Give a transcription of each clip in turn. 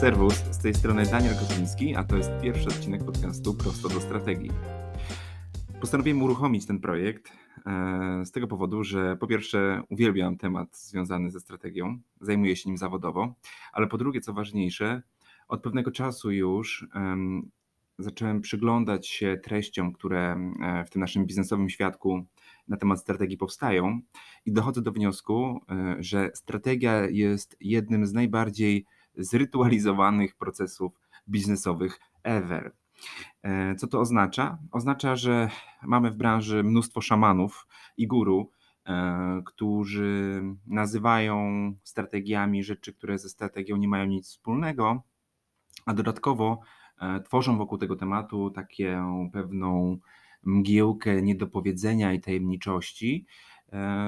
Serwus, z tej strony Daniel Kotliński, a to jest pierwszy odcinek podcastu Prosto do Strategii. Postanowiłem uruchomić ten projekt e, z tego powodu, że po pierwsze uwielbiam temat związany ze strategią, zajmuję się nim zawodowo, ale po drugie, co ważniejsze, od pewnego czasu już um, zacząłem przyglądać się treściom, które w tym naszym biznesowym świadku na temat strategii powstają i dochodzę do wniosku, e, że strategia jest jednym z najbardziej zrytualizowanych procesów biznesowych ever. E, co to oznacza? Oznacza, że mamy w branży mnóstwo szamanów i guru, e, którzy nazywają strategiami rzeczy, które ze strategią nie mają nic wspólnego, a dodatkowo tworzą wokół tego tematu taką pewną mgiełkę niedopowiedzenia i tajemniczości, e,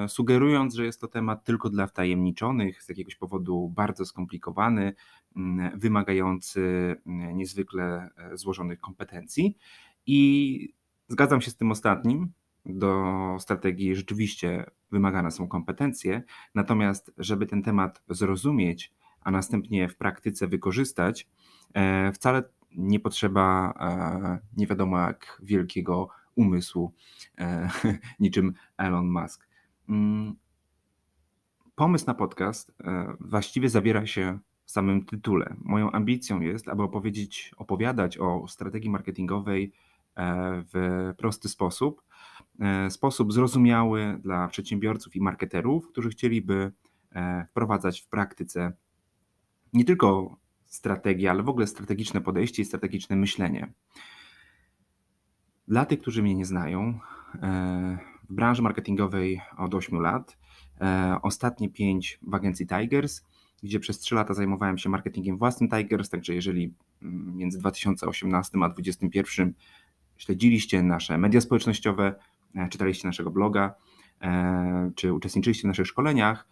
sugerując, że jest to temat tylko dla wtajemniczonych, z jakiegoś powodu bardzo skomplikowany, mm, wymagający mm, niezwykle e, złożonych kompetencji. I zgadzam się z tym ostatnim. Do strategii rzeczywiście wymagane są kompetencje, natomiast, żeby ten temat zrozumieć, a następnie w praktyce wykorzystać, e, wcale nie potrzeba nie wiadomo jak wielkiego umysłu, e, niczym Elon Musk. Mm, pomysł na podcast e, właściwie zawiera się w samym tytule. Moją ambicją jest, aby opowiedzieć, opowiadać o strategii marketingowej e, w prosty sposób, sposób zrozumiały dla przedsiębiorców i marketerów, którzy chcieliby wprowadzać w praktyce nie tylko strategię, ale w ogóle strategiczne podejście i strategiczne myślenie. Dla tych, którzy mnie nie znają, e, w branży marketingowej od 8 lat, e, ostatnie 5 w agencji Tigers, gdzie przez 3 lata zajmowałem się marketingiem własnym Tigers, także jeżeli mm, między 2018 a 2021 śledziliście nasze media społecznościowe, e, czytaliście naszego bloga, czy uczestniczyliście w naszych szkoleniach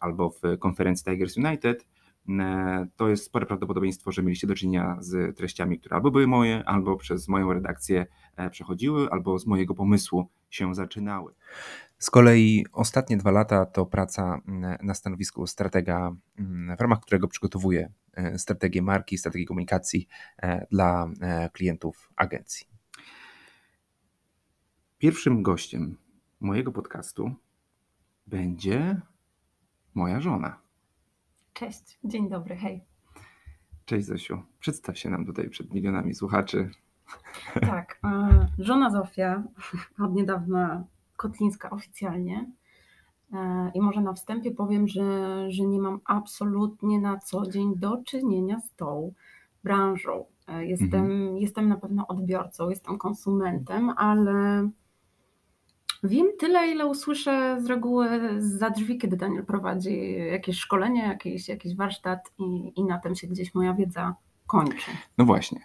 albo w konferencji Tigers United, E, to jest spore prawdopodobieństwo, że mieliście do czynienia z treściami, które albo były moje, albo przez moją redakcję e, przechodziły, albo z mojego pomysłu się zaczynały. Z kolei ostatnie dwa lata to praca na stanowisku stratega, w ramach którego przygotowuję e, strategię marki, strategię komunikacji dla klientów agencji. Pierwszym gościem mojego podcastu będzie moja żona. Cześć, dzień dobry, hej. Cześć Zosiu, przedstaw się nam tutaj przed milionami słuchaczy. Tak, żona Zofia, od niedawna Kotlińska oficjalnie. E, I może na wstępie powiem, że, że nie mam absolutnie na co dzień do czynienia z tą branżą. E, jestem, mhm. jestem na pewno odbiorcą, jestem konsumentem, ale Wiem tyle, ile usłyszę z reguły za drzwi, kiedy Daniel prowadzi jakieś szkolenie, jakiś, jakiś warsztat i, i na tym się gdzieś moja wiedza kończy. No właśnie.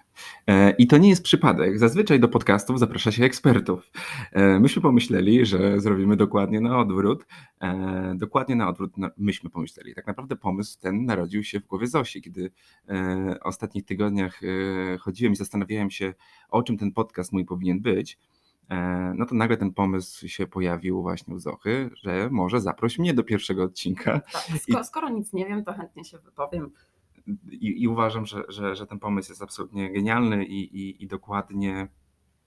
E, I to nie jest przypadek. Zazwyczaj do podcastów zaprasza się ekspertów. E, myśmy pomyśleli, że zrobimy dokładnie na odwrót. E, dokładnie na odwrót myśmy pomyśleli. Tak naprawdę pomysł ten narodził się w głowie Zosi, kiedy w ostatnich tygodniach chodziłem i zastanawiałem się, o czym ten podcast mój powinien być. No to nagle ten pomysł się pojawił właśnie u Zochy, że może zaproś mnie do pierwszego odcinka. Tak, skoro, I, skoro nic nie wiem, to chętnie się wypowiem. I, i uważam, że, że, że, ten pomysł jest absolutnie genialny i, i, i dokładnie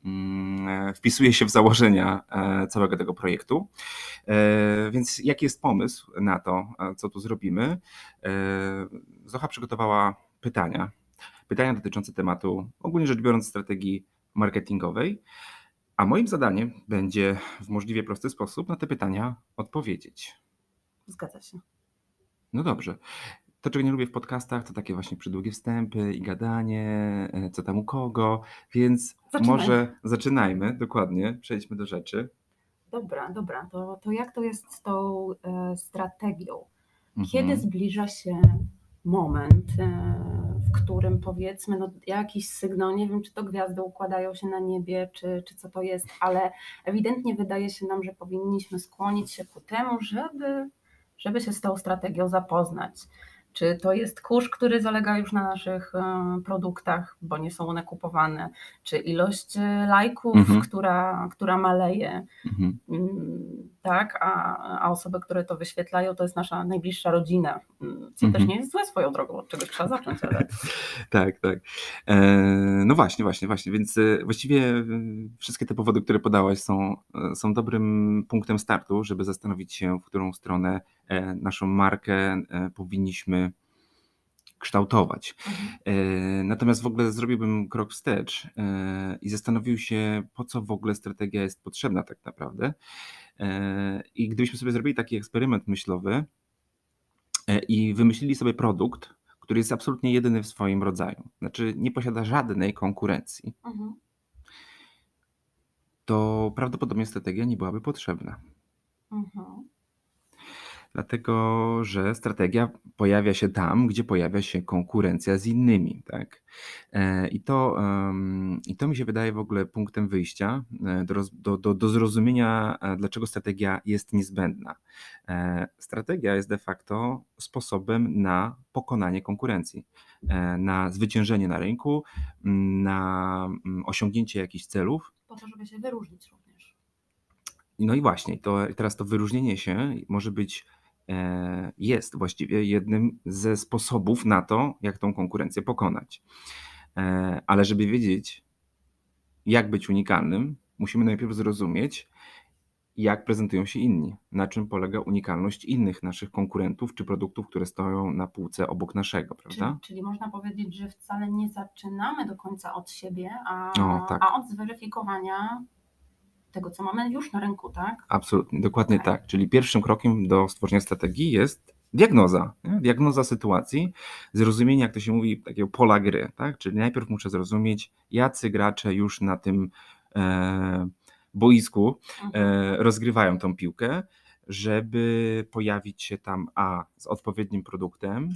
mm, e, wpisuje się w założenia e, całego tego projektu. Więc jaki jest pomysł na to, co tu zrobimy? Zocha przygotowała pytania. Pytania dotyczące tematu, ogólnie rzecz biorąc, strategii marketingowej. A moim zadaniem będzie w możliwie prosty sposób na te pytania odpowiedzieć. Zgadza się. No dobrze. To, czego nie lubię w podcastach, to takie właśnie przydługie wstępy i gadanie, e, co tam u kogo, więc Zaczynaj. może zaczynajmy, dokładnie, przejdźmy do rzeczy. Dobra, dobra, to, to jak to jest z tą e, strategią? Kiedy mhm. zbliża się moment, e, w którym powiedzmy no, jakiś sygnał, nie wiem czy to gwiazdy układają się na niebie, czy, czy co to jest, ale ewidentnie wydaje się nam, że powinniśmy skłonić się ku temu, żeby, żeby się z tą strategią zapoznać. Czy to jest kurz, który zalega już na naszych e, produktach, bo nie są one kupowane, czy ilość e, lajków, Mhm. która, która maleje, Mhm. Mm, tak, a, a osoby, które to wyświetlają, to jest nasza najbliższa rodzina, Mm, co Mhm. też nie jest złe swoją drogą, od czegoś trzeba zacząć, ale Tak, tak. E, no właśnie, właśnie, właśnie. Więc właściwie wszystkie te powody, które podałaś, są, są dobrym punktem startu, żeby zastanowić się, w którą stronę naszą markę powinniśmy kształtować. Mhm. E, Natomiast w ogóle zrobiłbym krok wstecz e, i zastanowił się, po co w ogóle strategia jest potrzebna tak naprawdę. E, I gdybyśmy sobie zrobili taki eksperyment myślowy i wymyślili sobie produkt, który jest absolutnie jedyny w swoim rodzaju, znaczy nie posiada żadnej konkurencji, Mhm. to prawdopodobnie strategia nie byłaby potrzebna. Mhm. Dlatego, że strategia pojawia się tam, gdzie pojawia się konkurencja z innymi. Tak? E, I, to, I to mi się wydaje w ogóle punktem wyjścia e, do, do, do, zrozumienia, e, dlaczego strategia jest niezbędna. Strategia jest de facto sposobem na pokonanie konkurencji, na zwyciężenie na rynku, na osiągnięcie jakichś celów. Po to, żeby się wyróżnić również. No i właśnie, to teraz to wyróżnienie się może być, jest właściwie jednym ze sposobów na to, jak tą konkurencję pokonać. E, Ale żeby wiedzieć, jak być unikalnym, musimy najpierw zrozumieć, jak prezentują się inni, na czym polega unikalność innych naszych konkurentów czy produktów, które stoją na półce obok naszego, Czyli, prawda? czyli można powiedzieć, że wcale nie zaczynamy do końca od siebie, a, O, tak. a od zweryfikowania tego, co mamy już na rynku, tak? Absolutnie, dokładnie tak. Czyli pierwszym krokiem do stworzenia strategii jest diagnoza. Nie? Diagnoza sytuacji, zrozumienie, jak to się mówi, takiego pola gry. Tak? Czyli najpierw muszę zrozumieć, jacy gracze już na tym e, boisku Mhm. e, rozgrywają tą piłkę, żeby pojawić się tam A z odpowiednim produktem,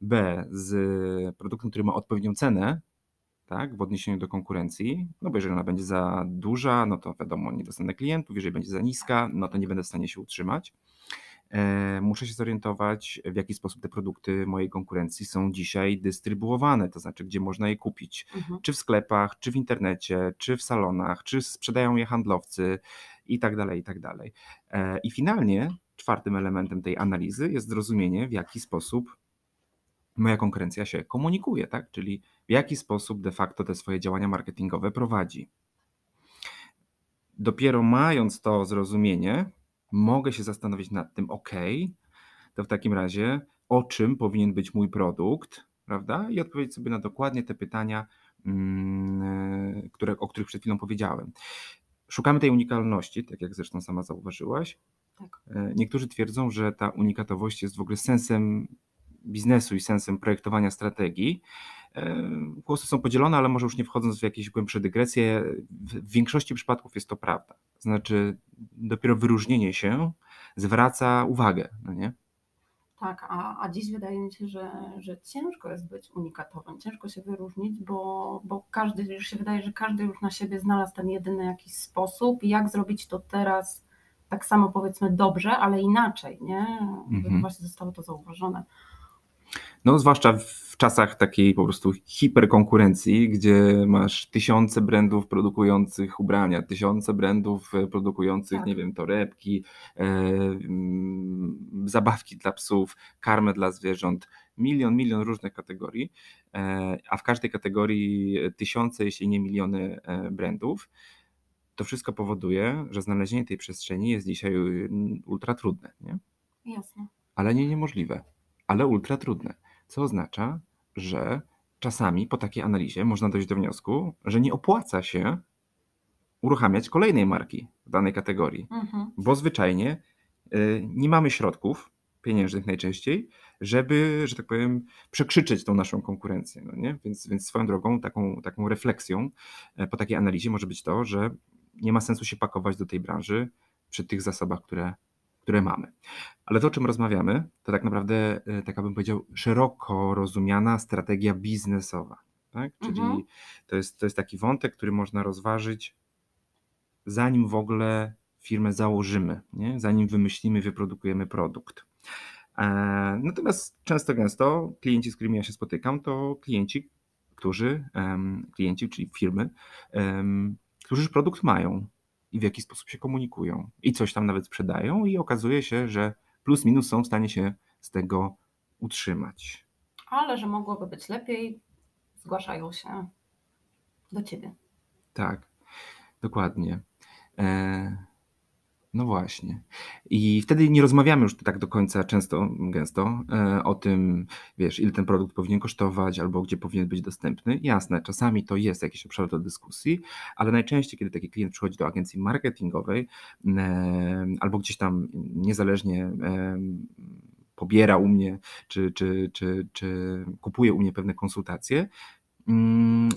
B z produktem, który ma odpowiednią cenę, tak, w odniesieniu do konkurencji, no bo jeżeli ona będzie za duża, no to wiadomo, nie dostanę klientów, jeżeli będzie za niska, no to nie będę w stanie się utrzymać. E, Muszę się zorientować, w jaki sposób te produkty mojej konkurencji są dzisiaj dystrybuowane, to znaczy, gdzie można je kupić Mhm. czy w sklepach, czy w internecie, czy w salonach, czy sprzedają je handlowcy i tak dalej, i tak dalej. E, I finalnie czwartym elementem tej analizy jest zrozumienie, w jaki sposób moja konkurencja się komunikuje, tak? Czyli w jaki sposób de facto te swoje działania marketingowe prowadzi. Dopiero mając to zrozumienie, mogę się zastanowić nad tym, ok, to w takim razie o czym powinien być mój produkt, prawda? I odpowiedzieć sobie na dokładnie te pytania, mm, które, o których przed chwilą powiedziałem. Szukamy tej unikalności, tak jak zresztą sama zauważyłaś. Tak. E, Niektórzy twierdzą, że ta unikatowość jest w ogóle sensem biznesu i sensem projektowania strategii. E, Głosy są podzielone, ale może już nie wchodząc w jakieś głębsze dygresje, w w większości przypadków jest to prawda. Znaczy, dopiero wyróżnienie się zwraca uwagę, no nie? Tak, a, a dziś wydaje mi się, że, że ciężko jest być unikatowym, ciężko się wyróżnić, bo, bo każdy, już się wydaje, że każdy już na siebie znalazł ten jedyny jakiś sposób i jak zrobić to teraz tak samo powiedzmy dobrze, ale inaczej, nie? Mhm. Właśnie zostało to zauważone. No, zwłaszcza w czasach takiej po prostu hiperkonkurencji, gdzie masz tysiące brandów produkujących ubrania, tysiące brandów e, produkujących, Tak. nie wiem, torebki, e, mm, zabawki dla psów, karmę dla zwierząt, milion, milion różnych kategorii, e, a w każdej kategorii tysiące, jeśli nie miliony e, brandów. To wszystko powoduje, że znalezienie tej przestrzeni jest dzisiaj mm, ultra trudne, nie? Jasne. ale nie niemożliwe, ale ultra trudne. Co oznacza, że czasami po takiej analizie można dojść do wniosku, że nie opłaca się uruchamiać kolejnej marki w danej kategorii, Mhm. bo zwyczajnie y, nie mamy środków pieniężnych najczęściej, żeby, że tak powiem, przekrzyczeć tą naszą konkurencję. No nie? Więc, więc swoją drogą, taką, taką refleksją e, po takiej analizie może być to, że nie ma sensu się pakować do tej branży przy tych zasobach, które, które mamy. Ale to, o czym rozmawiamy, to tak naprawdę, e, taka bym powiedział, szeroko rozumiana strategia biznesowa. Tak? Czyli Mhm. to, jest, to jest taki wątek, który można rozważyć, zanim w ogóle firmę założymy, nie? zanim wymyślimy, wyprodukujemy produkt. E, natomiast często gęsto klienci, z którymi ja się spotykam, to klienci, którzy, klienci, czyli firmy, którzy już produkt mają i w jaki sposób się komunikują i coś tam nawet sprzedają i okazuje się, że plus minus są w stanie się z tego utrzymać. Ale że mogłoby być lepiej, zgłaszają się do ciebie. Tak, dokładnie. E, no właśnie. I wtedy nie rozmawiamy już tak do końca często, gęsto e, o tym, wiesz, ile ten produkt powinien kosztować albo gdzie powinien być dostępny. Jasne, czasami to jest jakiś obszar do dyskusji, ale najczęściej, kiedy taki klient przychodzi do agencji marketingowej e, albo gdzieś tam niezależnie e, pobiera u mnie, czy, czy, czy, czy kupuje u mnie pewne konsultacje, mm,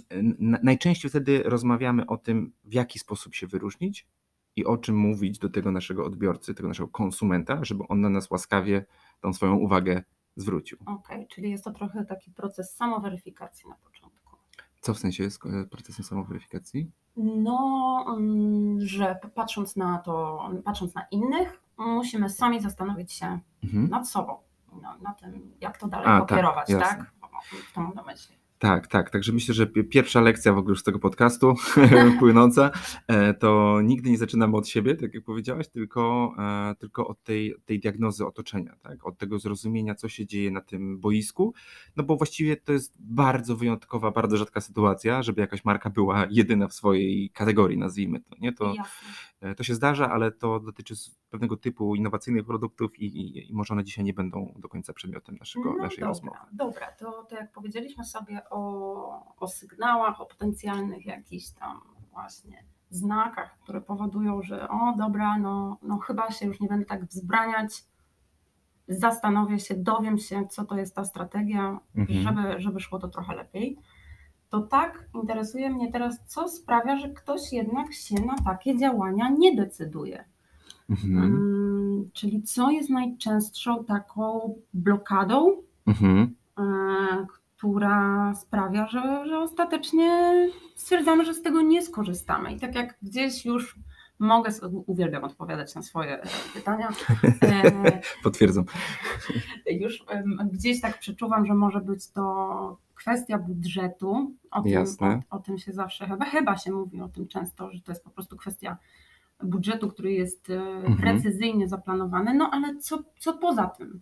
najczęściej wtedy rozmawiamy o tym, w jaki sposób się wyróżnić, i o czym mówić do tego naszego odbiorcy, tego naszego konsumenta, żeby on na nas łaskawie tą swoją uwagę zwrócił. Okej, okay, czyli jest to trochę taki proces samoweryfikacji na początku. Co w sensie jest procesem samoweryfikacji? No, mm, że patrząc na to, patrząc na innych, musimy sami zastanowić się mhm. nad sobą, no, na tym, jak to dalej A, tak, pokierować, tak? tak? W na myśli. Tak, tak. Także myślę, że pierwsza lekcja w ogóle z tego podcastu płynąca, e, to nigdy nie zaczynamy od siebie, tak jak powiedziałaś, tylko, e, tylko od tej, tej diagnozy otoczenia, tak? od tego zrozumienia, co się dzieje na tym boisku, no bo właściwie to jest bardzo wyjątkowa, bardzo rzadka sytuacja, żeby jakaś marka była jedyna w swojej kategorii, nazwijmy to. Nie? To, e, to się zdarza, ale to dotyczy pewnego typu innowacyjnych produktów i, i, i może one dzisiaj nie będą do końca przedmiotem naszego, no naszej dobra, rozmowy. Dobra, to, to jak powiedzieliśmy sobie o, o sygnałach, o potencjalnych jakichś tam właśnie znakach, które powodują, że o dobra, no, no chyba się już nie będę tak wzbraniać, zastanowię się, dowiem się, co to jest ta strategia, mhm. żeby, żeby szło to trochę lepiej. To tak interesuje mnie teraz, co sprawia, że ktoś jednak się na takie działania nie decyduje. Mhm. Um, czyli co jest najczęstszą taką blokadą, mhm. e, która sprawia, że, że ostatecznie stwierdzamy, że z tego nie skorzystamy. I tak jak gdzieś już mogę, uwielbiam odpowiadać na swoje pytania. E, Potwierdzam. Już gdzieś tak przeczuwam, że może być to kwestia budżetu. O tym, Jasne. O, o tym się zawsze chyba, chyba się mówi o tym często, że to jest po prostu kwestia budżetu, który jest e, mhm. precyzyjnie zaplanowany. No ale co, co poza tym?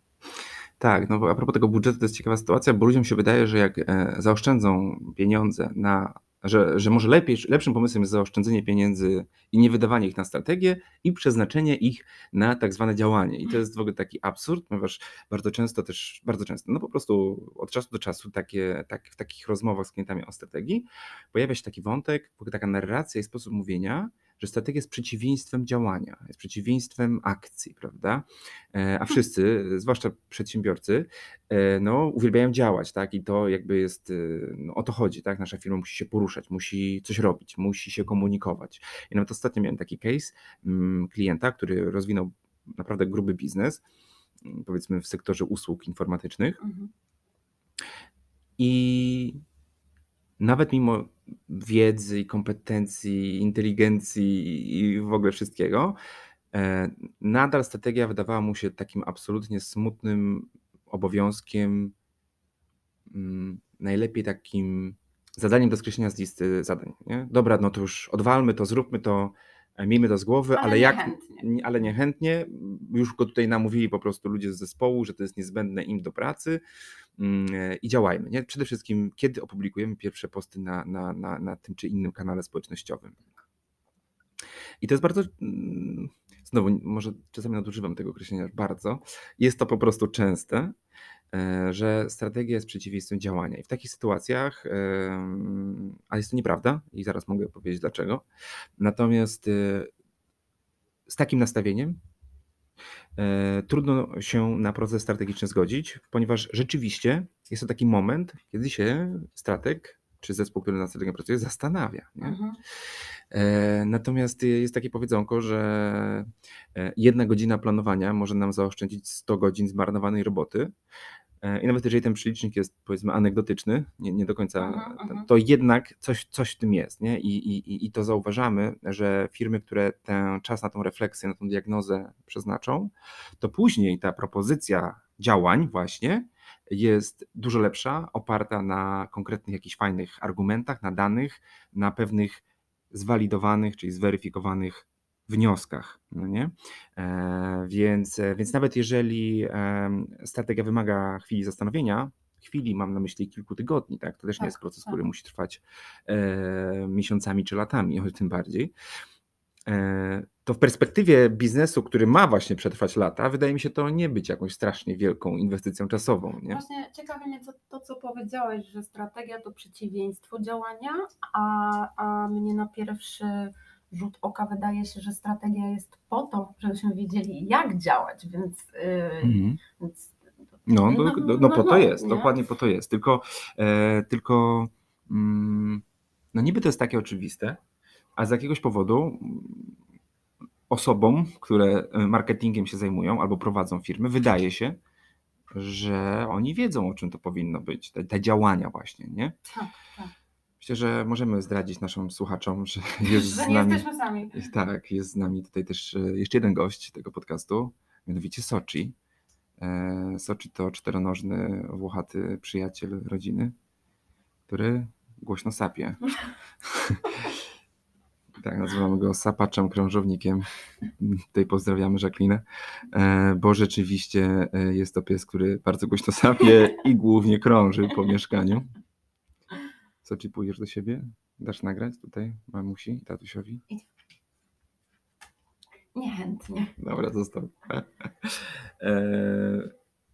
Tak, no a propos tego budżetu, to jest ciekawa sytuacja, bo ludziom się wydaje, że jak e, zaoszczędzą pieniądze na, że, że może lepiej, lepszym pomysłem jest zaoszczędzenie pieniędzy i nie wydawanie ich na strategię i przeznaczenie ich na tak zwane działanie. I to jest w ogóle taki absurd, ponieważ bardzo często też, bardzo często, no po prostu od czasu do czasu takie, tak, w takich rozmowach z klientami o strategii pojawia się taki wątek, taka narracja i sposób mówienia, że strategia jest przeciwieństwem działania, jest przeciwieństwem akcji, prawda? E, a mhm. wszyscy, zwłaszcza przedsiębiorcy, e, no, uwielbiają działać, tak? I to jakby jest, e, no, o to chodzi, tak? Nasza firma musi się poruszać, musi coś robić, musi się komunikować. I nawet ostatnio miałem taki case mm, klienta, który rozwinął naprawdę gruby biznes, mm, powiedzmy w sektorze usług informatycznych. Mhm. I nawet mimo wiedzy i kompetencji, inteligencji i w ogóle wszystkiego, e, nadal strategia wydawała mu się takim absolutnie smutnym obowiązkiem, mm, najlepiej takim zadaniem do skreślenia z listy zadań. Nie? Dobra, no to już odwalmy to, zróbmy to, miejmy to z głowy, ale, ale jak, niechętnie. ale niechętnie, już go tutaj namówili po prostu ludzie z zespołu, że to jest niezbędne im do pracy, Mm, e, i działajmy. Nie? Przede wszystkim, kiedy opublikujemy pierwsze posty na, na, na, na tym czy innym kanale społecznościowym. I to jest bardzo, mm, znowu, może czasami nadużywam tego określenia bardzo, jest to po prostu częste, e, że strategia jest przeciwieństwem działania. I w takich sytuacjach, a jest to nieprawda, i zaraz mogę powiedzieć dlaczego, natomiast e, z takim nastawieniem E, trudno się na proces strategiczny zgodzić, ponieważ rzeczywiście jest to taki moment, kiedy się strateg czy zespół, który nad strategią pracuje, zastanawia. Mhm. E, natomiast jest takie powiedzonko, że e, jedna godzina planowania może nam zaoszczędzić 100 godzin zmarnowanej roboty, E, I nawet jeżeli ten przelicznik jest powiedzmy anegdotyczny, nie, nie do końca, aha, aha. to jednak coś, coś w tym jest. Nie? I, i, I to zauważamy, że firmy, które ten czas na tą refleksję, na tą diagnozę przeznaczą, to później ta propozycja działań właśnie jest dużo lepsza, oparta na konkretnych jakichś fajnych argumentach, na danych, na pewnych zwalidowanych, czyli zweryfikowanych wnioskach. No nie? E, więc, e, więc nawet jeżeli strategia wymaga chwili zastanowienia, chwili mam na myśli kilku tygodni, tak? To też nie Tak, jest proces, tak. który musi trwać e, miesiącami czy latami, o tym bardziej. E, to w perspektywie biznesu, który ma właśnie przetrwać lata, wydaje mi się to nie być jakąś strasznie wielką inwestycją czasową. Nie? Właśnie ciekawi mnie co, to, co powiedziałeś, że strategia to przeciwieństwo działania, a, a mnie na pierwszy rzut oka wydaje się, że strategia jest po to, żebyśmy wiedzieli, jak działać, więc, yy, Mhm. więc No, No, no, no, no, no po no, to jest, nie? dokładnie po to jest. Tylko, e, tylko mm, no niby to jest takie oczywiste, a z jakiegoś powodu mm, osobom, które e, marketingiem się zajmują albo prowadzą firmy, wydaje się, że oni wiedzą, o czym to powinno być, te, te działania właśnie, nie? tak, tak. Myślę, że możemy zdradzić naszym słuchaczom, że jest z nie nami... jesteśmy sami. Tak, jest z nami tutaj też e, jeszcze jeden gość tego podcastu, mianowicie Sochi. E, Sochi to czteronożny, włochaty przyjaciel rodziny, który głośno sapie. Tak, nazywamy go sapaczem krążownikiem. Tutaj pozdrawiamy Jacqueline, e, bo rzeczywiście jest to pies, który bardzo głośno sapie i głównie krąży po mieszkaniu. Sochi, pójdziesz do siebie? Dasz nagrać tutaj mamusi i tatusiowi? Niechętnie. Dobra, został. E,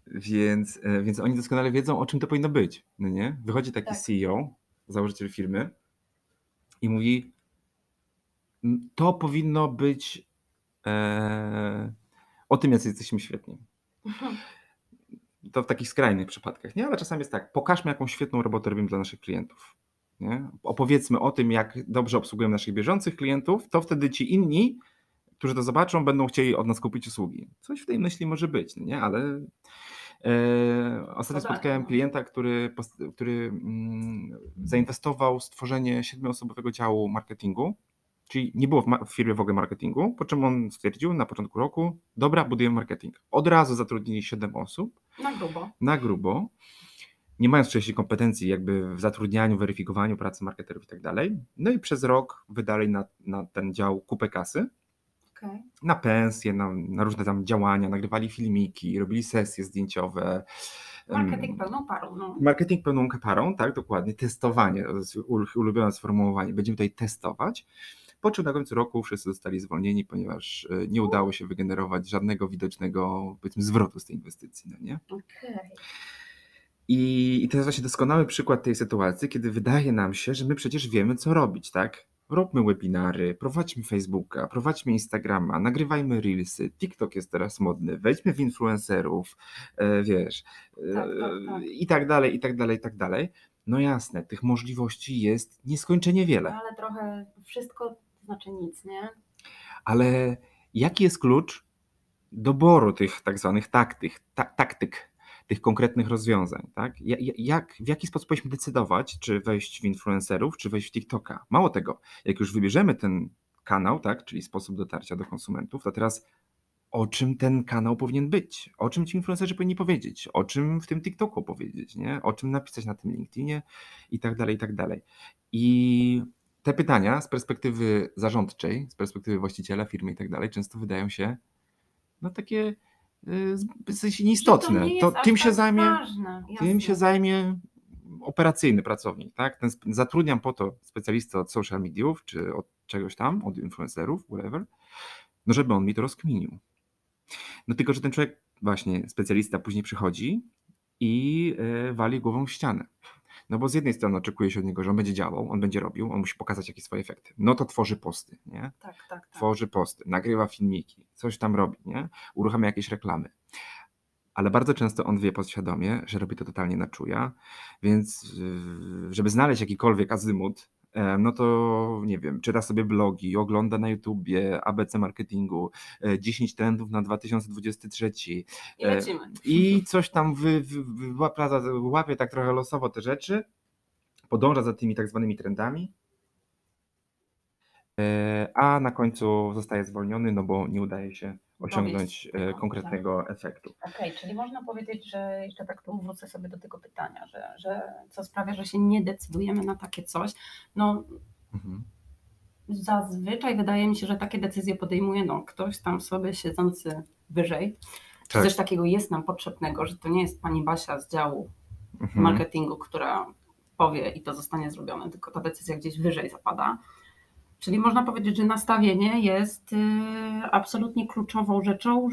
więc, e, więc oni doskonale wiedzą, o czym to powinno być. No nie? Wychodzi taki Tak. CEO, założyciel firmy i mówi: "M, To powinno być e, o tym, jacy jesteśmy świetni. To w takich skrajnych przypadkach, nie? Ale czasami jest tak, pokażmy jakąś świetną robotę robimy dla naszych klientów. Nie? Opowiedzmy o tym, jak dobrze obsługujemy naszych bieżących klientów, to wtedy ci inni, którzy to zobaczą, będą chcieli od nas kupić usługi. Coś w tej myśli może być, nie? Ale e, ostatnio tak, spotkałem no. klienta, który, który mm, zainwestował w stworzenie siedmioosobowego działu marketingu, czyli nie było w, w firmie w ogóle marketingu, po czym on stwierdził na początku roku, dobra, budujemy marketing. Od razu zatrudnili 7 osób, Na grubo. na grubo, nie mając wcześniej kompetencji jakby w zatrudnianiu, weryfikowaniu pracy marketerów i tak dalej. No i przez rok wydali na, na ten dział kupę kasy, Okej. na pensje, na, na różne tam działania, nagrywali filmiki, robili sesje zdjęciowe. Marketing pełną parą. No. Marketing pełną parą, tak, dokładnie. Testowanie, ulubione sformułowanie. Będziemy tutaj testować. Po czym na końcu roku wszyscy zostali zwolnieni, ponieważ e, nie udało się wygenerować żadnego widocznego, powiedzmy, zwrotu z tej inwestycji. No nie? Okej. I, I to jest właśnie doskonały przykład tej sytuacji, kiedy wydaje nam się, że my przecież wiemy, co robić, tak? Róbmy webinary, prowadźmy Facebooka, prowadźmy Instagrama, nagrywajmy Reelsy, TikTok jest teraz modny, wejdźmy w influencerów, e, wiesz, e, Tak, tak, tak. i tak dalej, i tak dalej, i tak dalej. No jasne, tych możliwości jest nieskończenie wiele, No, ale trochę wszystko to znaczy nic, nie? ale jaki jest klucz doboru tych tak zwanych taktyk, ta, taktyk, tych konkretnych rozwiązań, tak? Ja- ja- Jak, w jaki sposób powinniśmy decydować, czy wejść w influencerów, czy wejść w TikToka? Mało tego, jak już wybierzemy ten kanał, tak, czyli sposób dotarcia do konsumentów, to teraz o czym ten kanał powinien być? O czym ci influencerzy powinni powiedzieć? O czym w tym TikToku powiedzieć, nie? O czym napisać na tym LinkedInie i tak dalej, i tak dalej. I te pytania z perspektywy zarządczej, z perspektywy właściciela firmy i tak dalej, często wydają się no takie w sensie nieistotne. Że nie To, tym się tak zajmie Ważne. tym jasne. się zajmie operacyjny pracownik, tak? Ten, sp- zatrudniam po to specjalistę od social mediów, czy od czegoś tam, od influencerów, whatever, no żeby on mi to rozkminił. No tylko, że ten człowiek, właśnie specjalista później przychodzi i e, wali głową w ścianę. No bo z jednej strony oczekuje się od niego, że on będzie działał, on będzie robił, on musi pokazać jakieś swoje efekty. No to tworzy posty, nie? Tak, tak, tak. tworzy posty, nagrywa filmiki, coś tam robi, nie? uruchamia jakieś reklamy. Ale bardzo często on wie podświadomie, że robi to totalnie na czuja, więc żeby znaleźć jakikolwiek azymut, no to nie wiem, czyta sobie blogi, ogląda na YouTubie ABC marketingu, e, 10 trendów na 2023 I e, i coś tam wy, wy, wy, łapie, tak trochę losowo te rzeczy, podąża za tymi tak zwanymi trendami, e, a na końcu zostaje zwolniony, no bo nie udaje się osiągnąć Dowieść, e, no, konkretnego efektu. Okej, czyli można powiedzieć, że jeszcze tak tu wrócę sobie do tego pytania, że, że co sprawia, że się nie decydujemy na takie coś. No Mhm. zazwyczaj wydaje mi się, że takie decyzje podejmuje no, ktoś tam sobie siedzący wyżej. Tak. coś takiego jest nam potrzebnego, że to nie jest pani Basia z działu Mhm. marketingu, która powie i to zostanie zrobione, tylko ta decyzja gdzieś wyżej zapada. Czyli można powiedzieć, że nastawienie jest y, absolutnie kluczową rzeczą,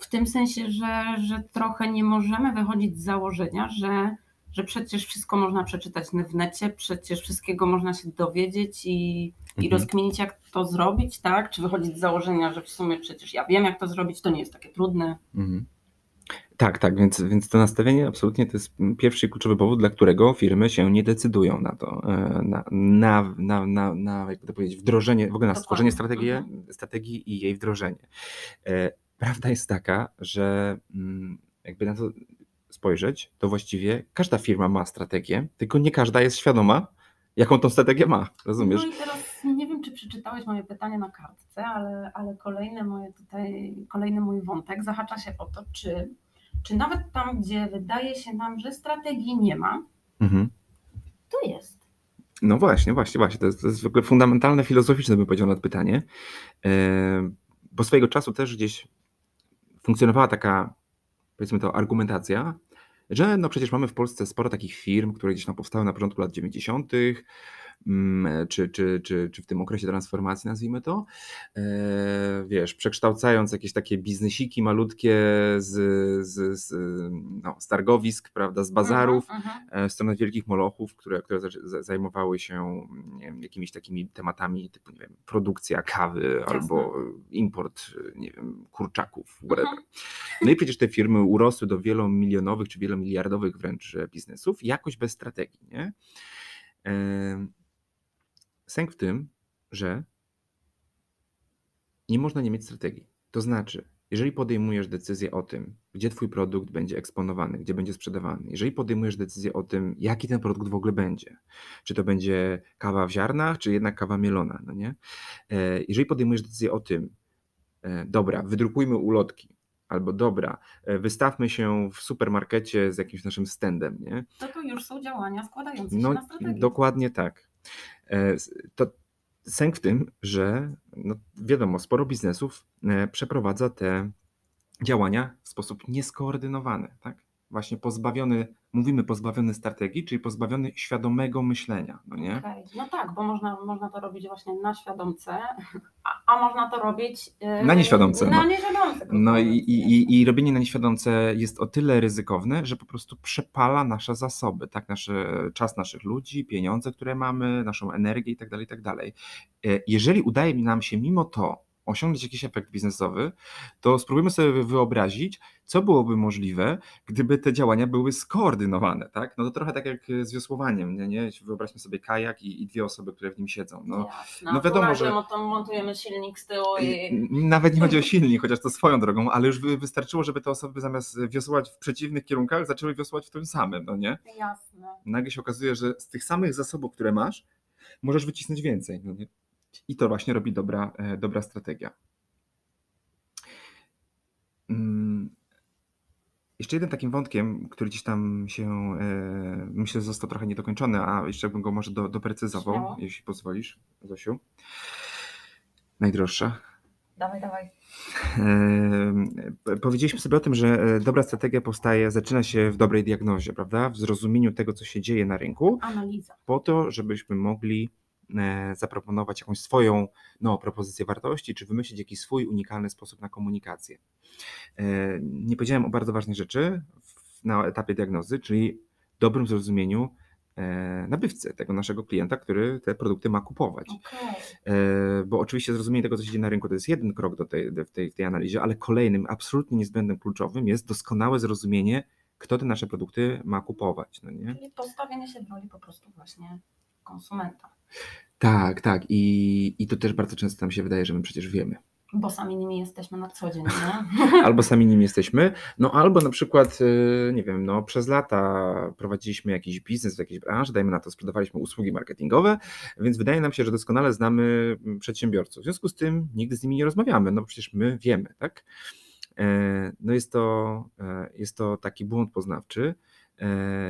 w tym sensie, że, że trochę nie możemy wychodzić z założenia, że, że przecież wszystko można przeczytać w necie, przecież wszystkiego można się dowiedzieć i, i Mhm. rozkminić, jak to zrobić, tak? Czy wychodzić z założenia, że w sumie przecież ja wiem, jak to zrobić, to nie jest takie trudne. Mhm. Tak, tak, więc, więc to nastawienie absolutnie to jest pierwszy kluczowy powód, dla którego firmy się nie decydują na to, e, na, na, na, na, na jakby to powiedzieć, wdrożenie, w ogóle na stworzenie strategii, Mhm. strategii i jej wdrożenie. E, Prawda jest taka, że mm, jakby na to spojrzeć, to właściwie każda firma ma strategię, tylko nie każda jest świadoma, jaką tą strategię ma, rozumiesz? No i teraz nie wiem, czy przeczytałeś moje pytanie na kartce, ale, ale kolejne moje tutaj, kolejny mój wątek zahacza się o to, czy, czy nawet tam, gdzie wydaje się nam, że strategii nie ma, Mhm. to jest. No właśnie, właśnie, właśnie. To jest, to jest w ogóle fundamentalne, filozoficzne, bym powiedział, nad pytanie. E, Bo swojego czasu też gdzieś funkcjonowała taka, powiedzmy to, argumentacja, że no przecież mamy w Polsce sporo takich firm, które gdzieś tam powstały na początku lat 90., mm, czy, czy, czy, czy w tym okresie transformacji, nazwijmy to, e, wiesz, przekształcając jakieś takie biznesiki malutkie z, z, z, no, z targowisk, prawda, z bazarów, Mhm, mhm. e, w stronę wielkich molochów, które, które zajmowały się wiem, jakimiś takimi tematami typu nie wiem, produkcja kawy albo import nie wiem, kurczaków, whatever. Mhm. No i przecież te firmy urosły do wielomilionowych czy wielomiliardowych wręcz e, biznesów, jakoś bez strategii. Nie? Sęk w tym, że nie można nie mieć strategii. To znaczy, jeżeli podejmujesz decyzję o tym, gdzie twój produkt będzie eksponowany, gdzie będzie sprzedawany, jeżeli podejmujesz decyzję o tym, jaki ten produkt w ogóle będzie, czy to będzie kawa w ziarnach, czy jednak kawa mielona, no nie? E, Jeżeli podejmujesz decyzję o tym, e, dobra, wydrukujmy ulotki, albo dobra, e, wystawmy się w supermarkecie z jakimś naszym standem, nie? To to już są działania składające się No, na strategię. dokładnie tak. E, To sęk w tym, że no, wiadomo, sporo biznesów e, przeprowadza te działania w sposób nieskoordynowany, tak? Właśnie pozbawiony, mówimy pozbawiony strategii, czyli pozbawiony świadomego myślenia, no nie? Okej, No tak, bo można, można to robić właśnie na świadomce, a, a można to robić yy, Na nieświadomce, Na no. nieświadomce. No i, i, i, robienie na nieświadomce jest o tyle ryzykowne, że po prostu przepala nasze zasoby, tak? Nasze, czas naszych ludzi, pieniądze, które mamy, naszą energię i tak dalej, i tak dalej. E, Jeżeli udaje nam się mimo to osiągnąć jakiś efekt biznesowy, to spróbujmy sobie wyobrazić, co byłoby możliwe, gdyby te działania były skoordynowane, tak? No to trochę tak jak z wiosłowaniem, nie? nie? Wyobraźmy sobie kajak i, i dwie osoby, które w nim siedzą. No, Jasne. no tu wiadomo, że- montujemy silnik z tyłu i... Nawet nie chodzi o silnik, chociaż to swoją drogą, ale już wy- wystarczyło, żeby te osoby zamiast wiosłować w przeciwnych kierunkach, zaczęły wiosłować w tym samym, no nie? Jasne. Nagle się okazuje, że z tych samych zasobów, które masz, możesz wycisnąć więcej, no nie? I to właśnie robi dobra, e, dobra strategia. Mm, Jeszcze jednym takim wątkiem, który gdzieś tam się, e, myślę, został trochę niedokończony, a jeszcze bym go może do, doprecyzował, Śmiało. jeśli pozwolisz, Zosiu. Najdroższa. Dawaj, dawaj. E, Powiedzieliśmy sobie o tym, że dobra strategia powstaje, zaczyna się w dobrej diagnozie, prawda? W zrozumieniu tego, co się dzieje na rynku, Analiza. po to, żebyśmy mogli zaproponować jakąś swoją no, propozycję wartości, czy wymyślić jakiś swój unikalny sposób na komunikację. E, Nie powiedziałem o bardzo ważnej rzeczy na etapie diagnozy, czyli dobrym zrozumieniu e, nabywcy, tego naszego klienta, który te produkty ma kupować. E, Bo oczywiście zrozumienie tego, co się dzieje na rynku, to jest jeden krok do tej, w, tej, w tej analizie, ale kolejnym, absolutnie niezbędnym, kluczowym jest doskonałe zrozumienie, kto te nasze produkty ma kupować. No nie? Czyli postawienie się w roli po prostu właśnie konsumenta. Tak, tak. I, I to też bardzo często nam się wydaje, że my przecież wiemy. Bo sami nimi jesteśmy na co dzień, nie? albo sami nim jesteśmy, no albo na przykład, y, nie wiem, no przez lata prowadziliśmy jakiś biznes w jakiejś branży, dajmy na to, sprzedawaliśmy usługi marketingowe, więc wydaje nam się, że doskonale znamy mm, przedsiębiorców. W związku z tym nigdy z nimi nie rozmawiamy, no przecież my wiemy, tak? E, no jest to, e, jest to taki błąd poznawczy,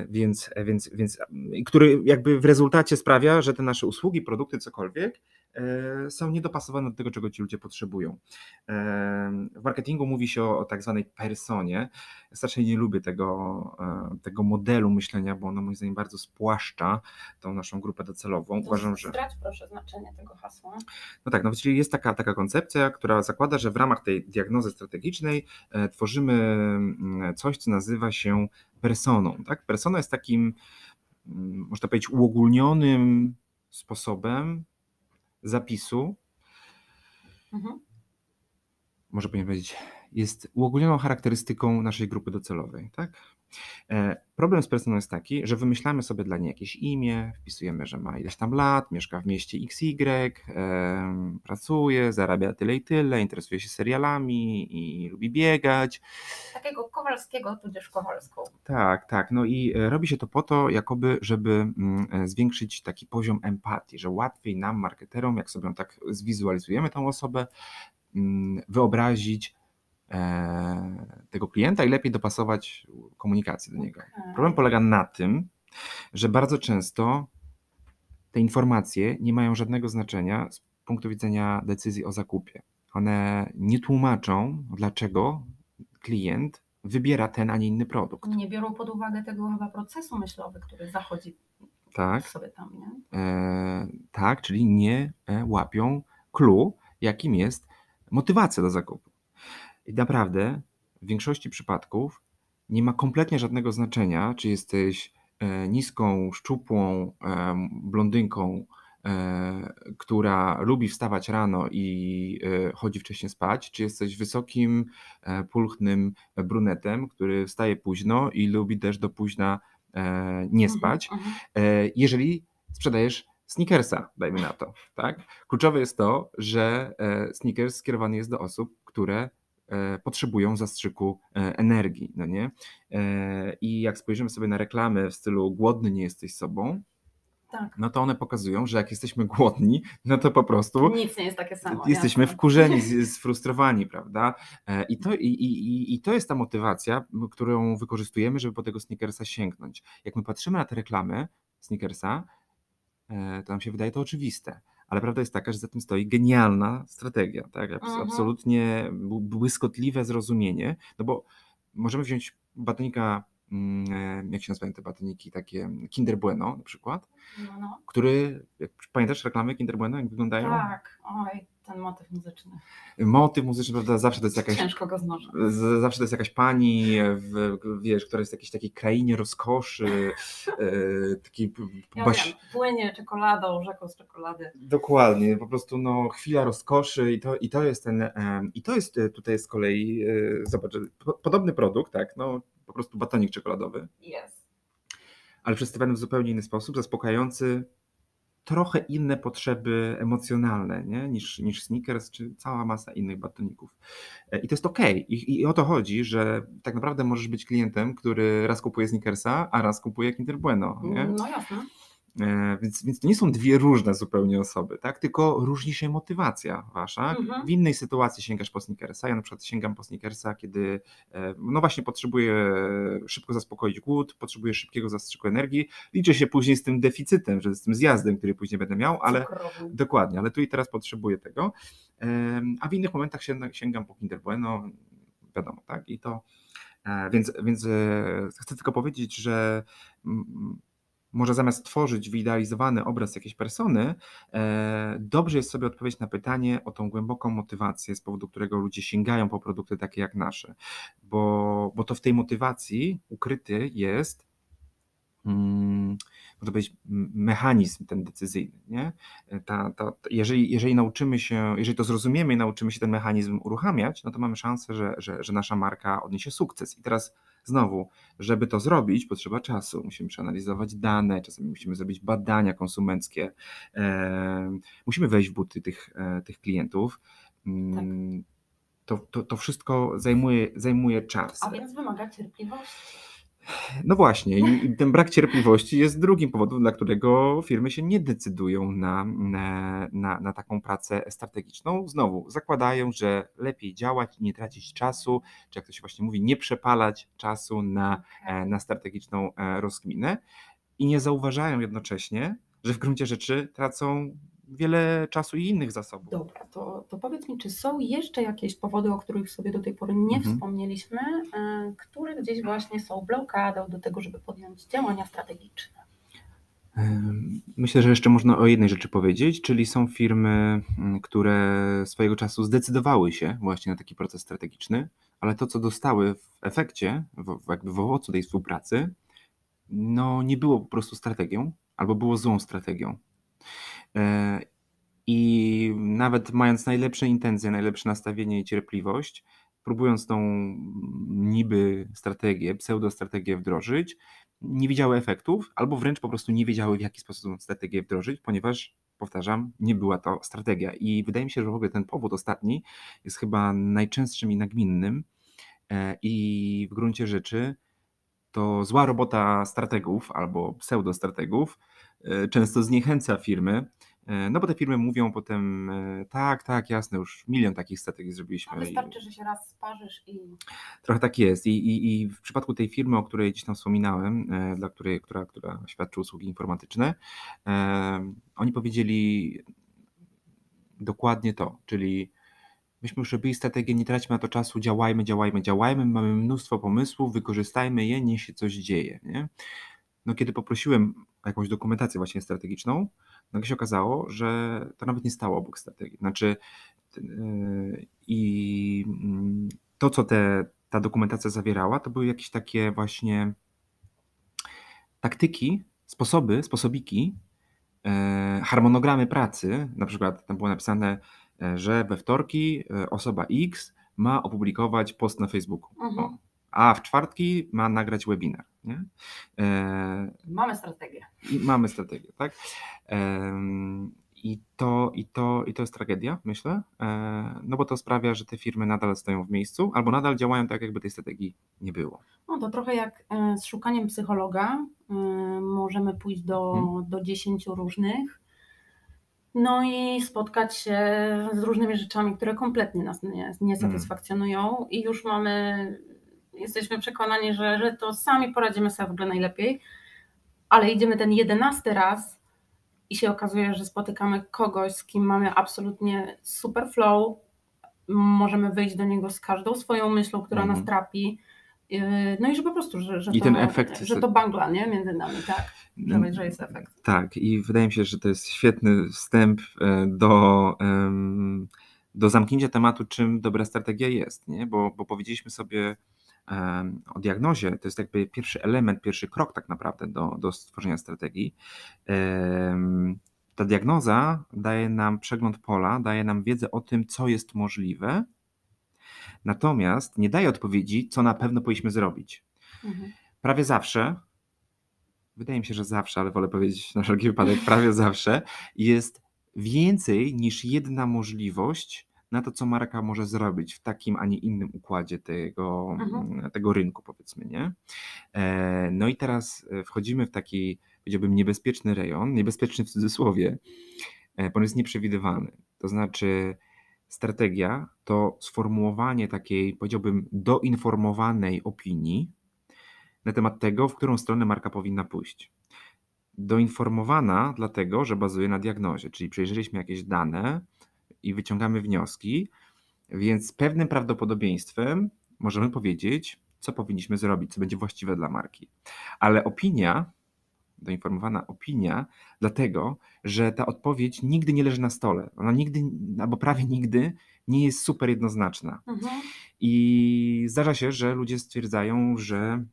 więc, więc, więc, który jakby w rezultacie sprawia, że te nasze usługi, produkty, cokolwiek są niedopasowane do tego, czego ci ludzie potrzebują. W marketingu mówi się o, o tak zwanej personie. Ja strasznie nie lubię tego, tego modelu myślenia, bo ono moim zdaniem bardzo spłaszcza tą naszą grupę docelową. Uważam, że. Strać proszę znaczenie tego hasła. No tak, no czyli jest taka, taka koncepcja, która zakłada, że w ramach tej diagnozy strategicznej e, tworzymy mm, coś, co nazywa się personą. Tak? Persona jest takim, mm, można powiedzieć, uogólnionym sposobem zapisu, Mhm. może powinien powiedzieć, jest uogólnioną charakterystyką naszej grupy docelowej. Tak? E, Problem z personą jest taki, że wymyślamy sobie dla niej jakieś imię, wpisujemy, że ma ileś tam lat, mieszka w mieście XY, pracuje, zarabia tyle i tyle, interesuje się serialami i lubi biegać. Takiego Kowalskiego, tudzież Kowalską. Tak, tak. No i e, robi się to po to, jakoby, żeby mm, e, zwiększyć taki poziom empatii, że łatwiej nam, marketerom, jak sobie tak zwizualizujemy tą osobę, mm, wyobrazić tego klienta i lepiej dopasować komunikację do niego. Problem polega na tym, że bardzo często te informacje nie mają żadnego znaczenia z punktu widzenia decyzji o zakupie. One nie tłumaczą, dlaczego klient wybiera ten, a nie inny produkt. Nie biorą pod uwagę tego chyba procesu myślowy, który zachodzi Tak, sobie tam, nie? e, tak, czyli nie e, łapią clue, jakim jest motywacja do zakupu. I naprawdę w większości przypadków nie ma kompletnie żadnego znaczenia, czy jesteś e, niską, szczupłą em, blondynką, e, która lubi wstawać rano i e, chodzi wcześnie spać, czy jesteś wysokim, e, pulchnym brunetem, który wstaje późno i lubi też do późna e, nie Mhm, spać, mhm. e, jeżeli sprzedajesz sneakersa, dajmy na to. Tak? Kluczowe jest to, że e, sneakers skierowany jest do osób, które e, potrzebują zastrzyku e, energii. No nie? E, I jak spojrzymy sobie na reklamy w stylu głodny nie jesteś sobą, Tak. no to one pokazują, że jak jesteśmy głodni, no to po prostu Nic nie jest takie samo. jesteśmy jasne. wkurzeni, sfrustrowani, prawda? E, I to, i, i, i- to jest ta motywacja, którą wykorzystujemy, żeby po tego sneakersa sięgnąć. Jak my patrzymy na te reklamy sneakersa, e, to nam się wydaje to oczywiste. Ale prawda jest taka, że za tym stoi genialna strategia, tak? Mhm. Absolutnie bł- błyskotliwe zrozumienie, no bo możemy wziąć batonika, mm, e, jak się nazywają te batoniki, takie Kinder Bueno na przykład, No, no. który, jak pamiętasz reklamy Kinder Bueno, jak wyglądają? Tak, oj, ten motyw muzyczny. Motyw muzyczny, prawda, zawsze to jest jakaś Ciężko go znoszę. Zawsze to jest jakaś pani, w, wiesz, która jest w jakiejś takiej krainie rozkoszy, e, takiej p- Ja baś... wiem, płynie czekoladą, rzeką z czekolady. Dokładnie, po prostu no, chwila rozkoszy i to, i to jest ten, em, i to jest e, tutaj z kolei, e, zobacz, po, podobny produkt, tak, no po prostu batonik czekoladowy, Jest. ale przedstawiony w zupełnie inny sposób, zaspokajający trochę inne potrzeby emocjonalne nie? Niż, niż Snickers czy cała masa innych batoników. E, I to jest okej. I, I o to chodzi, że tak naprawdę możesz być klientem, który raz kupuje Snickersa, a raz kupuje Kinder Bueno. Nie? No jasne. E, Więc, więc to nie są dwie różne zupełnie osoby, tak? tylko różni się motywacja wasza. Mhm. W innej sytuacji sięgasz po sneakersa. Ja na przykład sięgam po sneakersa, kiedy e, no właśnie potrzebuję szybko zaspokoić głód, potrzebuję szybkiego zastrzyku energii. Liczę się później z tym deficytem, że z tym zjazdem, który później będę miał, ale Cukrowy. dokładnie, ale tu i teraz potrzebuję tego. A w innych momentach sięgam, po Kinder Bueno, wiadomo, tak? I to, e, więc, więc chcę tylko powiedzieć, że może zamiast tworzyć wyidealizowany obraz jakiejś persony, e, dobrze jest sobie odpowiedzieć na pytanie o tą głęboką motywację, z powodu którego ludzie sięgają po produkty takie jak nasze. Bo, bo to w tej motywacji ukryty jest, mm, można powiedzieć, mechanizm ten decyzyjny. Nie? Ta, ta, jeżeli, jeżeli nauczymy się, jeżeli to zrozumiemy i nauczymy się ten mechanizm uruchamiać, no to mamy szansę, że, że, że nasza marka odniesie sukces. I teraz znowu, żeby to zrobić, potrzeba czasu. Musimy przeanalizować dane, czasami musimy zrobić badania konsumenckie, musimy wejść w buty tych, e, tych klientów. Mm, To, to, to wszystko zajmuje, zajmuje czas. A więc wymaga cierpliwości. No właśnie, i ten brak cierpliwości jest drugim powodem, dla którego firmy się nie decydują na, na, na, na taką pracę strategiczną. Znowu, zakładają, że lepiej działać, nie tracić czasu, czy jak to się właśnie mówi, nie przepalać czasu na, e, na strategiczną e, rozkminę i nie zauważają jednocześnie, że w gruncie rzeczy tracą wiele czasu i innych zasobów. Dobra, to, to powiedz mi, czy są jeszcze jakieś powody, o których sobie do tej pory nie Mhm. wspomnieliśmy, e, które gdzieś właśnie są blokadą do tego, żeby podjąć działania strategiczne? Myślę, że jeszcze można o jednej rzeczy powiedzieć, czyli są firmy, które swojego czasu zdecydowały się właśnie na taki proces strategiczny, ale to, co dostały w efekcie, w- jakby w owocu tej współpracy, no nie było po prostu strategią, albo było złą strategią. E, I nawet mając najlepsze intencje, najlepsze nastawienie i cierpliwość, próbując tą niby strategię, pseudostrategię wdrożyć, nie widziały efektów, albo wręcz po prostu nie wiedziały, w jaki sposób tą strategię wdrożyć, ponieważ, powtarzam, nie była to strategia. I wydaje mi się, że w ogóle ten powód ostatni jest chyba najczęstszym i nagminnym. E, I w gruncie rzeczy to zła robota strategów albo pseudostrategów często zniechęca firmy, e, no bo te firmy mówią potem, e, tak, tak, jasne, już milion takich strategii A zrobiliśmy. i- wystarczy, że się raz sparzysz i Trochę tak jest. I, i, I w przypadku tej firmy, o której gdzieś tam wspominałem, e, dla której, która, która świadczy usługi informatyczne, e, oni powiedzieli dokładnie to, czyli myśmy już robili strategię, nie traćmy na to czasu, działajmy, działajmy, działajmy, mamy mnóstwo pomysłów, wykorzystajmy je, niech się coś dzieje. Nie? No kiedy poprosiłem jakąś dokumentację właśnie strategiczną, nagle się okazało, że to nawet nie stało obok strategii. Znaczy yy, i mm, to, co te, ta dokumentacja zawierała, to były jakieś takie właśnie taktyki, sposoby, sposobiki, e, harmonogramy pracy. Na przykład tam było napisane, e, że we wtorki e, osoba X ma opublikować post na Facebooku, Mhm. A w czwartki ma nagrać webinar. Nie? E, mamy strategię. i mamy strategię, tak? Em, I to, i, to, I to jest tragedia, myślę, e, no bo to sprawia, że te firmy nadal stoją w miejscu albo nadal działają tak, jakby tej strategii nie było. No to trochę jak e, z szukaniem psychologa. e, Możemy pójść do, Mhm. do 10 różnych. No i spotkać się z różnymi rzeczami, które kompletnie nas nie, nie satysfakcjonują, i już mamy, jesteśmy przekonani, że, że to sami poradzimy sobie w ogóle najlepiej, ale idziemy ten jedenasty raz i się okazuje, że spotykamy kogoś, z kim mamy absolutnie super flow, możemy wyjść do niego z każdą swoją myślą, która Mhm. nas trapi. Yy, No i że po prostu, że, że, I to, ten efekt- że to bangla nie? między nami, tak? Że, że jest efekt. Tak, i wydaje mi się, że to jest świetny wstęp e, do, do zamknięcia tematu, czym dobra strategia jest, nie? Bo, bo powiedzieliśmy sobie o diagnozie, to jest jakby pierwszy element, pierwszy krok tak naprawdę do, do stworzenia strategii. Ta diagnoza daje nam przegląd pola, daje nam wiedzę o tym, co jest możliwe, natomiast nie daje odpowiedzi, co na pewno powinniśmy zrobić Mhm. prawie zawsze, wydaje mi się, że zawsze, ale wolę powiedzieć na wszelki wypadek, prawie zawsze jest więcej niż jedna możliwość na to, co marka może zrobić w takim, a nie innym układzie tego, Mhm. tego rynku, powiedzmy, nie? E, No i teraz e, wchodzimy w taki, powiedziałbym, niebezpieczny rejon, niebezpieczny w cudzysłowie, e, bo on jest nieprzewidywalny. To znaczy, strategia to sformułowanie takiej, powiedziałbym, doinformowanej opinii, na temat tego, w którą stronę marka powinna pójść. Doinformowana dlatego, że bazuje na diagnozie, czyli przejrzeliśmy jakieś dane i wyciągamy wnioski, więc z pewnym prawdopodobieństwem możemy powiedzieć, co powinniśmy zrobić, co będzie właściwe dla marki. Ale opinia, doinformowana opinia, dlatego, że ta odpowiedź nigdy nie leży na stole. Ona nigdy, albo prawie nigdy nie jest super jednoznaczna. Mhm. I zdarza się, że ludzie stwierdzają, że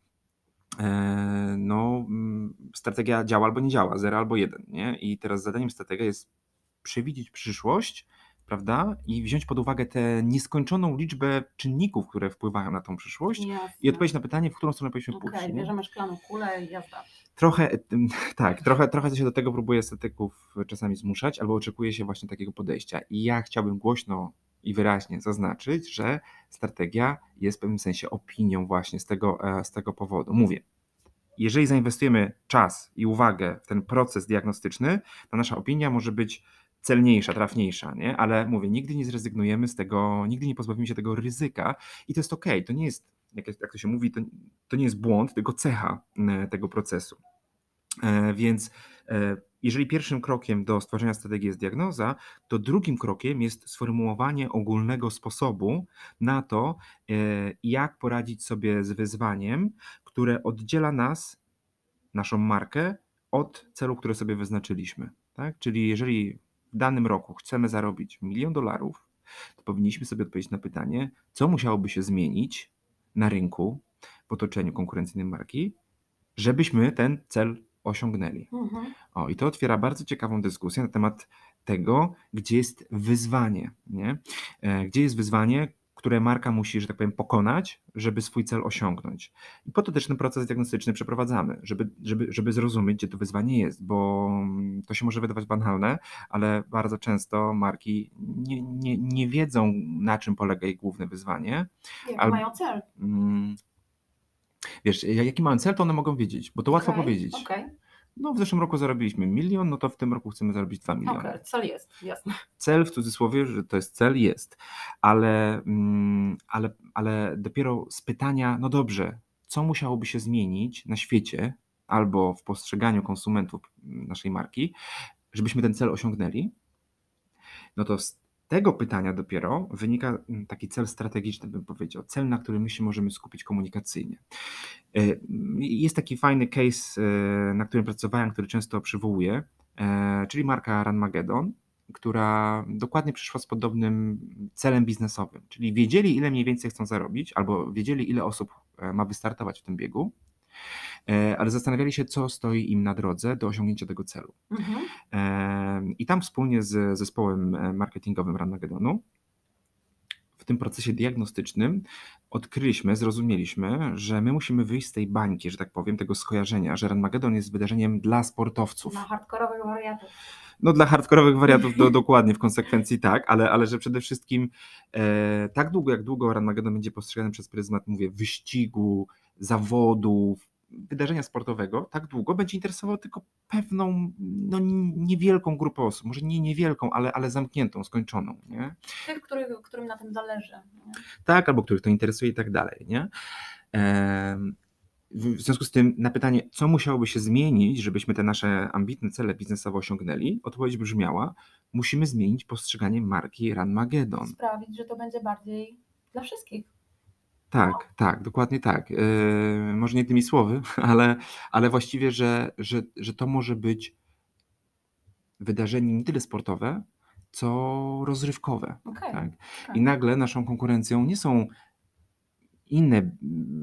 e, no, mm, strategia działa albo nie działa, 0 albo 1. Nie? I teraz zadaniem strategia jest przewidzieć przyszłość, prawda? I wziąć pod uwagę tę nieskończoną liczbę czynników, które wpływają na tą przyszłość Jasne. i odpowiedzieć na pytanie, w którą stronę powinniśmy Okej, pójść. nie? bierzemy szklaną kulę i jazda. Trochę, ym, tak, trochę, trochę się do tego próbuje estetyków czasami zmuszać, albo oczekuje się właśnie takiego podejścia. I ja chciałbym głośno i wyraźnie zaznaczyć, że strategia jest w pewnym sensie opinią właśnie z tego, e, z tego powodu. Mówię, jeżeli zainwestujemy czas i uwagę w ten proces diagnostyczny, to nasza opinia może być celniejsza, trafniejsza, nie? ale mówię, nigdy nie zrezygnujemy z tego, nigdy nie pozbawimy się tego ryzyka i to jest ok, to nie jest, jak, jak to się mówi, to, to nie jest błąd, tylko cecha tego procesu. E, Więc e, jeżeli pierwszym krokiem do stworzenia strategii jest diagnoza, to drugim krokiem jest sformułowanie ogólnego sposobu na to, e, jak poradzić sobie z wyzwaniem, które oddziela nas, naszą markę, od celu, który sobie wyznaczyliśmy. Tak? Czyli jeżeli w danym roku chcemy zarobić milion dolarów, to powinniśmy sobie odpowiedzieć na pytanie, co musiałoby się zmienić na rynku, w otoczeniu konkurencyjnym marki, żebyśmy ten cel osiągnęli. Mhm. O, i to otwiera bardzo ciekawą dyskusję na temat tego, gdzie jest wyzwanie, nie? E, Gdzie jest wyzwanie, które marka musi, że tak powiem, pokonać, żeby swój cel osiągnąć. I po to też ten proces diagnostyczny przeprowadzamy, żeby, żeby, żeby zrozumieć, gdzie to wyzwanie jest, bo mm, to się może wydawać banalne, ale bardzo często marki nie, nie, nie wiedzą, na czym polega ich główne wyzwanie. Jaki Al- mają cel? Mm, Wiesz, jaki mają cel, to one mogą wiedzieć, bo to łatwo Okej, powiedzieć. Okej, No, w zeszłym roku zarobiliśmy milion, no to w tym roku chcemy zarobić 2 miliony. okej, cel jest, jasne. Cel w cudzysłowie, że to jest cel, jest, ale, mm, ale, ale dopiero z pytania, no dobrze, co musiałoby się zmienić na świecie albo w postrzeganiu konsumentów naszej marki, żebyśmy ten cel osiągnęli, no to z tego pytania dopiero wynika mm, taki cel strategiczny, bym powiedział, cel, na którym my się możemy skupić komunikacyjnie. E, Jest taki fajny case, e, na którym pracowałem, który często przywołuję, e, czyli marka Ranmagedon, która dokładnie przyszła z podobnym celem biznesowym, czyli wiedzieli, ile mniej więcej chcą zarobić, albo wiedzieli, ile osób ma wystartować w tym biegu, ale zastanawiali się, co stoi im na drodze do osiągnięcia tego celu. Mhm. E, I tam wspólnie z zespołem e, marketingowym Ranmagedonu w tym procesie diagnostycznym odkryliśmy, zrozumieliśmy, że my musimy wyjść z tej bańki, że tak powiem, tego skojarzenia, że Ranmagedon jest wydarzeniem dla sportowców. Na hardkorowych wariatów. No dla hardkorowych wariantów do, dokładnie w konsekwencji tak, ale, ale że przede wszystkim e, tak długo jak długo Ranmagedon będzie postrzegany przez pryzmat, mówię, wyścigu, zawodów, wydarzenia sportowego, tak długo będzie interesował tylko pewną, no niewielką grupę osób, może nie niewielką, ale, ale zamkniętą, skończoną, nie? Tych, których, którym na tym zależy. nie? Tak, albo których to interesuje i tak dalej, nie? W związku z tym na pytanie, co musiałoby się zmienić, żebyśmy te nasze ambitne cele biznesowe osiągnęli, odpowiedź brzmiała, musimy zmienić postrzeganie marki Ranmagedon. Sprawić, że to będzie bardziej dla wszystkich. Tak, tak, dokładnie tak. Yy, może nie tymi słowy, ale, ale właściwie, że, że, że to może być wydarzenie nie tyle sportowe, co rozrywkowe. Okej. Tak? tak. I nagle naszą konkurencją nie są inne,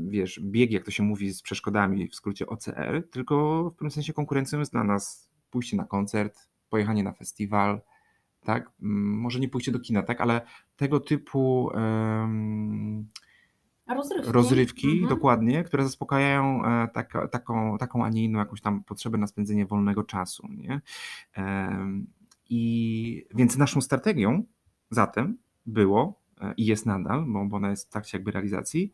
wiesz, biegi, jak to się mówi, z przeszkodami, w skrócie OCR, tylko w pewnym sensie konkurencją jest dla nas pójście na koncert, pojechanie na festiwal, tak? Może nie pójście do kina, tak? Ale tego typu A rozrywki? rozrywki, Mhm. dokładnie, które zaspokajają e, taka, taką, taką, a nie inną jakąś tam potrzebę na spędzenie wolnego czasu, nie? I więc naszą strategią zatem było e, i jest nadal, bo, bo ona jest w trakcie jakby realizacji,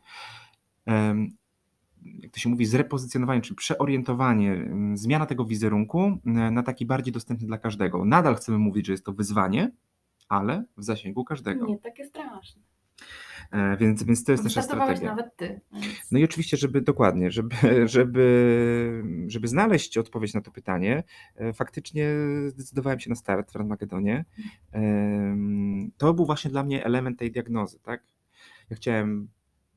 jak to się mówi, zrepozycjonowanie, czy przeorientowanie, em, zmiana tego wizerunku na taki bardziej dostępny dla każdego. Nadal chcemy mówić, że jest to wyzwanie, ale w zasięgu każdego. Nie takie straszne. E, Więc, więc to jest nasza strategia. nawet ty. No i oczywiście, żeby dokładnie, żeby, żeby, żeby znaleźć odpowiedź na to pytanie, e, faktycznie zdecydowałem się na start w Ranmagedonie. To był właśnie dla mnie element tej diagnozy, tak? Ja chciałem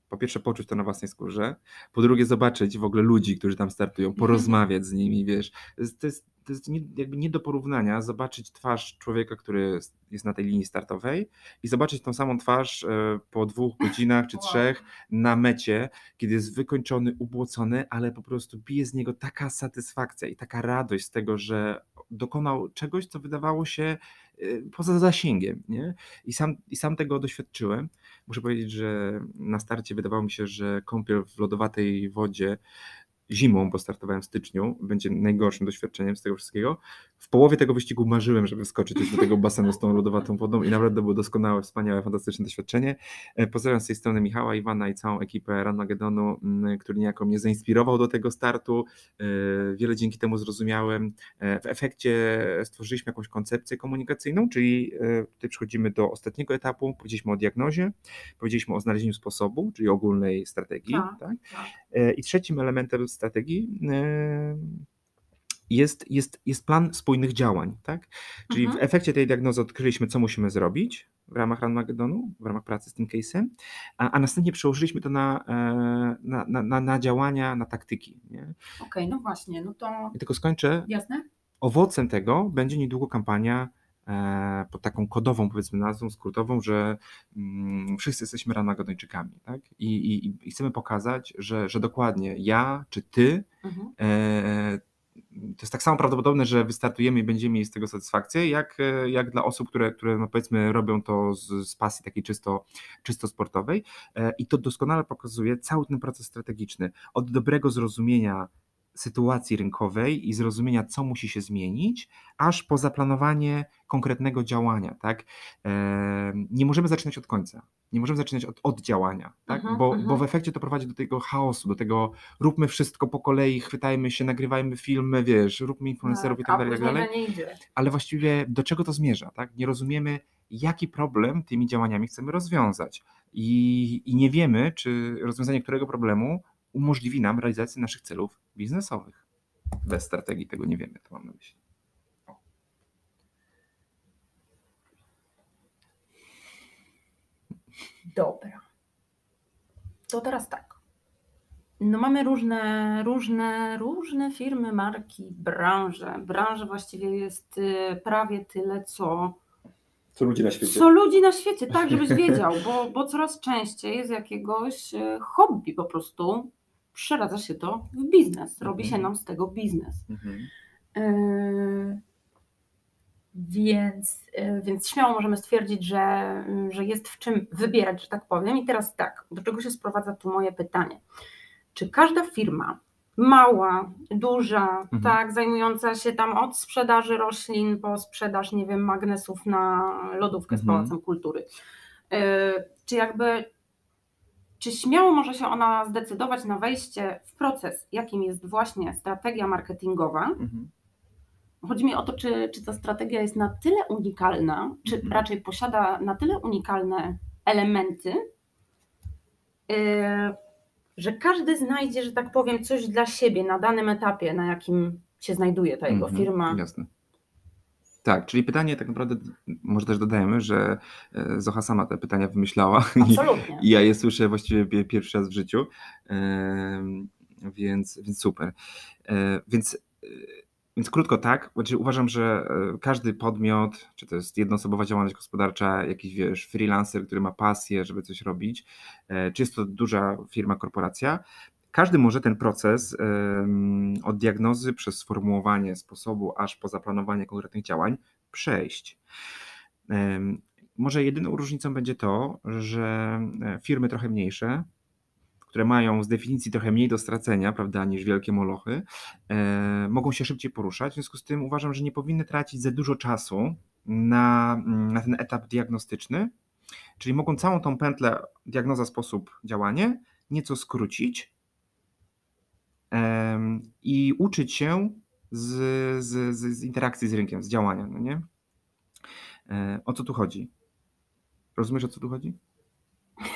po pierwsze poczuć to na własnej skórze, po drugie zobaczyć w ogóle ludzi, którzy tam startują, porozmawiać z nimi, wiesz. To jest, to jest, nie, jakby nie do porównania zobaczyć twarz człowieka, który jest na tej linii startowej i zobaczyć tą samą twarz e, po dwóch godzinach czy trzech na mecie, kiedy jest wykończony, ubłocony, ale po prostu bije z niego taka satysfakcja i taka radość z tego, że dokonał czegoś, co wydawało się y, poza zasięgiem. Nie? I, sam, I sam tego doświadczyłem. Muszę powiedzieć, że na starcie wydawało mi się, że kąpiel w lodowatej wodzie zimą, bo startowałem w styczniu, będzie najgorszym doświadczeniem z tego wszystkiego. W połowie tego wyścigu marzyłem, żeby skoczyć do tego basenu z tą lodowatą wodą i naprawdę to było doskonałe, wspaniałe, fantastyczne doświadczenie. E, pozdrawiam z tej strony Michała, Iwana i całą ekipę Ranmagedonu, który niejako mnie zainspirował do tego startu. E, wiele dzięki temu zrozumiałem. E, w efekcie stworzyliśmy jakąś koncepcję komunikacyjną, czyli tutaj przechodzimy do ostatniego etapu. Powiedzieliśmy o diagnozie, powiedzieliśmy o znalezieniu sposobu, czyli ogólnej strategii. Tak, tak? Tak. I trzecim elementem strategii jest, jest, jest plan spójnych działań. Tak? Czyli mhm. w efekcie tej diagnozy odkryliśmy, co musimy zrobić w ramach Ranmagedonu, w ramach pracy z tym case'em, a, a następnie przełożyliśmy to na, e, na, na, na, na działania, na taktyki. Okej, okay, no właśnie, no to... I tylko skończę. Jasne. Owocem tego będzie niedługo kampania pod taką kodową, powiedzmy, nazwą skrótową, że mm, wszyscy jesteśmy Ranmagedończykami, tak? I, i, I, chcemy pokazać, że, że dokładnie ja czy ty mhm. e, to jest tak samo prawdopodobne, że wystartujemy i będziemy mieli z tego satysfakcję, jak, e, jak dla osób, które, które no powiedzmy robią to z, z pasji takiej czysto, czysto sportowej. E, I to doskonale pokazuje cały ten proces strategiczny. Od dobrego zrozumienia sytuacji rynkowej i zrozumienia, co musi się zmienić, aż po zaplanowanie konkretnego działania. Tak? Nie możemy zaczynać od końca, nie możemy zaczynać od, od działania, tak? Uh -huh, bo, -huh. bo w mhm. efekcie to prowadzi do tego chaosu, do tego róbmy wszystko po kolei, chwytajmy się, nagrywajmy filmy, wiesz, róbmy influencerów tak, i tak dalej, tak dalej. Ale właściwie do czego to zmierza? Tak? Nie rozumiemy, jaki problem tymi działaniami chcemy rozwiązać. I, I nie wiemy, czy rozwiązanie którego problemu umożliwi nam realizację naszych celów biznesowych. Bez strategii tego nie wiemy, to mam na myśli. Dobra. To teraz tak. No mamy różne, różne, różne firmy, marki, branże. Branże właściwie jest y, prawie tyle, co. Co ludzi na świecie. Co ludzi na świecie, tak, żebyś wiedział, bo, bo coraz częściej z jakiegoś y, hobby po prostu przeradza się to w biznes. Robi się mhm. nam z tego biznes. Mhm. Y, więc, y, więc śmiało możemy stwierdzić, że, że jest w czym wybierać, że tak powiem. I teraz tak, do czego się sprowadza tu moje pytanie? Czy każda firma, mała, duża, mhm. tak, zajmująca się tam od sprzedaży roślin po sprzedaż, nie wiem, magnesów na lodówkę z Pałacem Kultury, y, czy jakby czy śmiało może się ona zdecydować na wejście w proces, jakim jest właśnie strategia marketingowa? Mhm. Chodzi mi o to, czy, czy ta strategia jest na tyle unikalna, czy mhm. raczej posiada na tyle unikalne elementy, yy, że każdy znajdzie, że tak powiem, coś dla siebie na danym etapie, na jakim się znajduje ta jego mhm. firma. Jasne. Tak, czyli pytanie tak naprawdę, może też dodajemy, że e, Zocha sama te pytania wymyślała Absolutnie. i ja je słyszę właściwie pierwszy raz w życiu, więc, więc super. E, więc, e, więc krótko tak, znaczy uważam, że każdy podmiot, czy to jest jednoosobowa działalność gospodarcza, jakiś wiesz, freelancer, który ma pasję, żeby coś robić, czy jest to duża firma, korporacja, każdy może ten proces od diagnozy przez sformułowanie sposobu aż po zaplanowanie konkretnych działań przejść. Może jedyną różnicą będzie to, że e, firmy trochę mniejsze, które mają z definicji trochę mniej do stracenia, prawda, niż wielkie molochy, e, mogą się szybciej poruszać. W związku z tym uważam, że nie powinny tracić za dużo czasu na, na ten etap diagnostyczny, czyli mogą całą tą pętlę diagnoza, sposób, działanie nieco skrócić i uczyć się z, z, z, interakcji z rynkiem, z działania, no nie? E, o co tu chodzi? Rozumiesz, o co tu chodzi?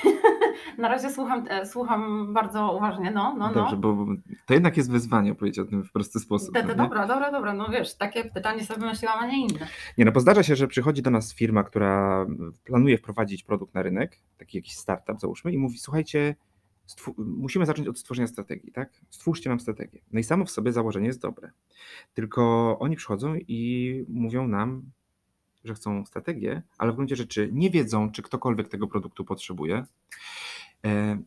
Na razie słucham, e, słucham bardzo uważnie, no, no, Dobrze, no. bo to jednak jest wyzwanie opowiedzieć o tym w prosty sposób. Te, te, no dobra, dobra, dobra, no wiesz, takie pytanie sobie wymyśliłam, a nie inne. Nie no, bo zdarza się, że przychodzi do nas firma, która planuje wprowadzić produkt na rynek, taki jakiś startup załóżmy i mówi, słuchajcie, musimy zacząć od stworzenia strategii, tak? Stwórzcie nam strategię. No i samo w sobie założenie jest dobre. Tylko oni przychodzą i mówią nam, że chcą strategię, ale w gruncie rzeczy nie wiedzą, czy ktokolwiek tego produktu potrzebuje. E,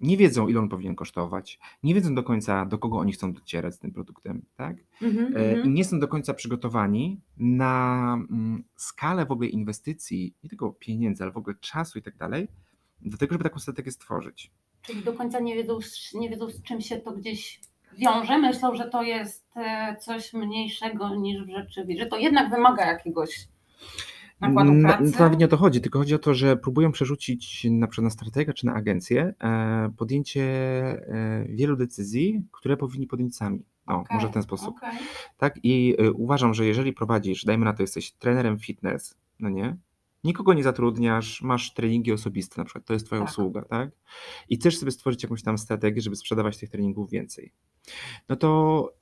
nie wiedzą, ile on powinien kosztować, nie wiedzą do końca, do kogo oni chcą docierać z tym produktem, tak? Mhm. I nie są do końca przygotowani na mm, skalę w ogóle inwestycji, nie tylko pieniędzy, ale w ogóle czasu i tak dalej, do tego, żeby taką strategię stworzyć. Czyli do końca nie wiedzą, z- nie wiedzą, z czym się to gdzieś wiąże. Myślą, że to jest e, coś mniejszego niż w rzeczywistości, że to jednak wymaga jakiegoś nakładu Na- pracy. To nawet nie o to chodzi, tylko chodzi o to, że próbują przerzucić na przykład na strategę czy na agencję e, podjęcie e, wielu decyzji, które powinni podjąć sami. O, Okej, może w ten sposób. okej. Tak? I uważam, że jeżeli prowadzisz, dajmy na to, jesteś trenerem fitness, no nie? Nikogo nie zatrudniasz, masz treningi osobiste na przykład, to jest twoja Tak. usługa, tak? I chcesz sobie stworzyć jakąś tam strategię, żeby sprzedawać tych treningów więcej. No to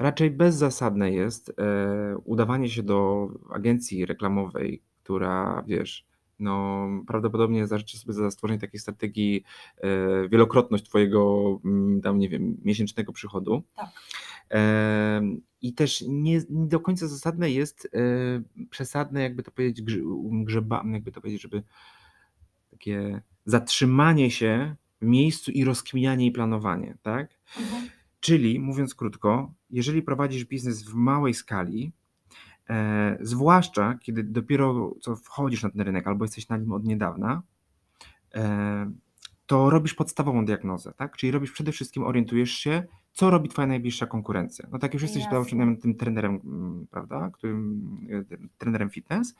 raczej bezzasadne jest e, udawanie się do agencji reklamowej, która, wiesz, no prawdopodobnie zażyczy sobie za stworzenie takiej strategii e, wielokrotność twojego mm, tam, nie wiem, miesięcznego przychodu. Tak. I też nie, nie do końca zasadne jest e, przesadne, jakby to powiedzieć, grze- grzeba, jakby to powiedzieć, żeby takie zatrzymanie się w miejscu i rozkminianie i planowanie, tak? Mhm. Czyli, mówiąc krótko, jeżeli prowadzisz biznes w małej skali, zwłaszcza kiedy dopiero co wchodzisz na ten rynek albo jesteś na nim od niedawna, e, to robisz podstawową diagnozę, tak? Czyli robisz przede wszystkim, orientujesz się, co robi twoja najbliższa konkurencja. No tak już jesteś Jasne. tym trenerem, mm, prawda, którym, e, trenerem fitness,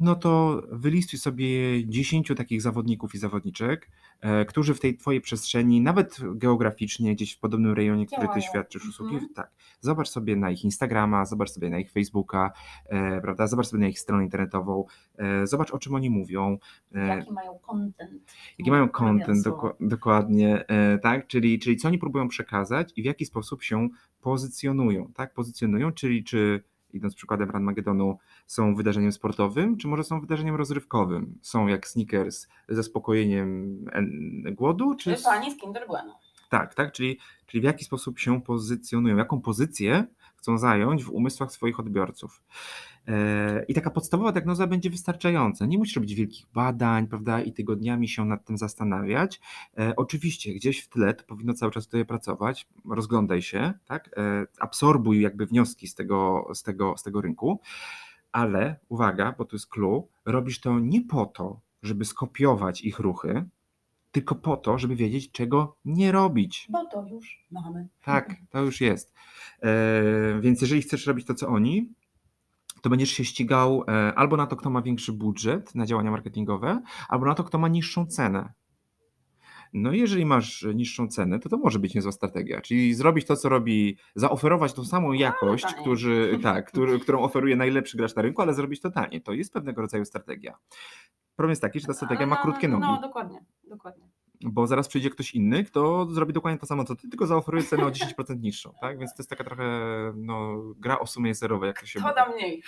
no to wylistuj sobie 10 takich zawodników i zawodniczek, e, którzy w tej twojej przestrzeni, nawet geograficznie, gdzieś w podobnym rejonie, który ty świadczysz usługi, Mhm. tak. Zobacz sobie na ich Instagrama, zobacz sobie na ich Facebooka, e, prawda? Zobacz sobie na ich stronę internetową, e, zobacz o czym oni mówią, e, Jaki mają content. jaki mają content dokładnie, e, tak? Czyli, czyli co oni próbują przekazać i w jaki sposób się pozycjonują, tak? Pozycjonują, czyli czy idąc przykładem Run Magedonu, są wydarzeniem sportowym, czy może są wydarzeniem rozrywkowym? Są jak sneakers zaspokojeniem en- głodu, czy... Czy pani z Kinder Bueno. Tak, tak, czyli, czyli w jaki sposób się pozycjonują, jaką pozycję chcą zająć w umysłach swoich odbiorców. E, I taka podstawowa diagnoza będzie wystarczająca. Nie musisz robić wielkich badań, prawda, i tygodniami się nad tym zastanawiać. E, Oczywiście gdzieś w tle to powinno cały czas tutaj pracować, rozglądaj się, tak, e, absorbuj jakby wnioski z tego, z tego, z tego rynku, ale uwaga, bo to jest clue, robisz to nie po to, żeby skopiować ich ruchy, tylko po to, żeby wiedzieć, czego nie robić. Bo to już mamy. Tak, to już jest. Więc jeżeli chcesz robić to, co oni, to będziesz się ścigał e, albo na to, kto ma większy budżet na działania marketingowe, albo na to, kto ma niższą cenę. No jeżeli masz niższą cenę, to to może być niezła strategia, czyli zrobić to, co robi, zaoferować tą samą jakość, którzy, tak, który, którą oferuje najlepszy gracz na rynku, ale zrobić to taniej. To jest pewnego rodzaju strategia. Problem jest taki, że ta strategia ma No, krótkie nogi. No, dokładnie, dokładnie. Bo zaraz przyjdzie ktoś inny, kto zrobi dokładnie to samo co ty, tylko zaoferuje cenę o 10% niższą, tak? Więc to jest taka trochę no, gra o sumie zerowej, jak to się To mówi. da mniej.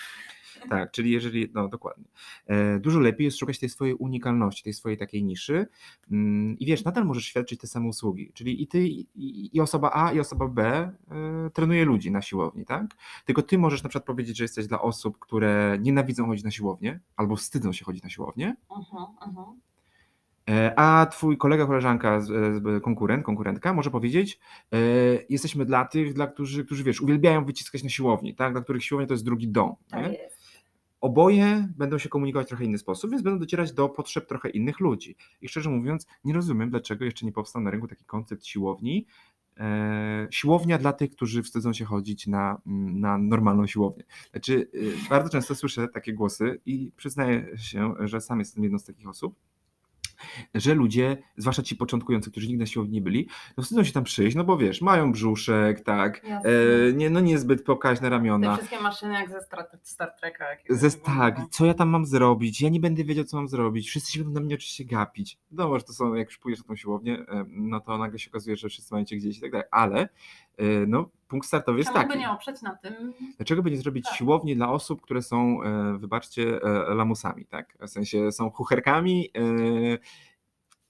Tak, czyli jeżeli, no dokładnie. E, dużo lepiej jest szukać tej swojej unikalności, tej swojej takiej niszy mm, i wiesz, nadal możesz świadczyć te same usługi, czyli i ty, i, osoba A, i osoba B e, trenuje ludzi na siłowni, tak? Tylko ty możesz na przykład powiedzieć, że jesteś dla osób, które nienawidzą chodzić na siłownię, albo wstydzą się chodzić na siłownię, Mhm, mhm. E, A twój kolega, koleżanka, z- konkurent, konkurentka może powiedzieć, e, jesteśmy dla tych, dla którzy, którzy wiesz, uwielbiają wyciskać na siłowni, tak? dla których siłownia to jest drugi dom. Tak. Oboje będą się komunikować w trochę inny sposób, więc będą docierać do potrzeb trochę innych ludzi. I szczerze mówiąc, nie rozumiem, dlaczego jeszcze nie powstał na rynku taki koncept siłowni. E, siłownia dla tych, którzy wstydzą się chodzić na, na normalną siłownię. Znaczy, y, bardzo często słyszę takie głosy i przyznaję się, że sam jestem jedną z takich osób, że ludzie, zwłaszcza ci początkujący, którzy nigdy na siłowni nie byli, no wstydzą się tam przyjść, no bo wiesz, mają brzuszek, tak, Jasne. e, nie, no niezbyt pokaźne Te ramiona. wszystkie maszyny jak ze Star, Star Treka. Ze, tak, co ja tam mam zrobić? Ja nie będę wiedział, co mam zrobić. Wszyscy się będą na mnie oczywiście gapić. No, że to są, jak już pójdziesz na tą siłownię, e, no to nagle się okazuje, że wszyscy mają cię gdzieś i tak dalej. Ale no, punkt startowy jest Czemu by taki. nie oprzeć na tym? Dlaczego by nie zrobić Tak. siłowni dla osób, które są, e, wybaczcie, e, lamusami, tak? W sensie są chucherkami, e,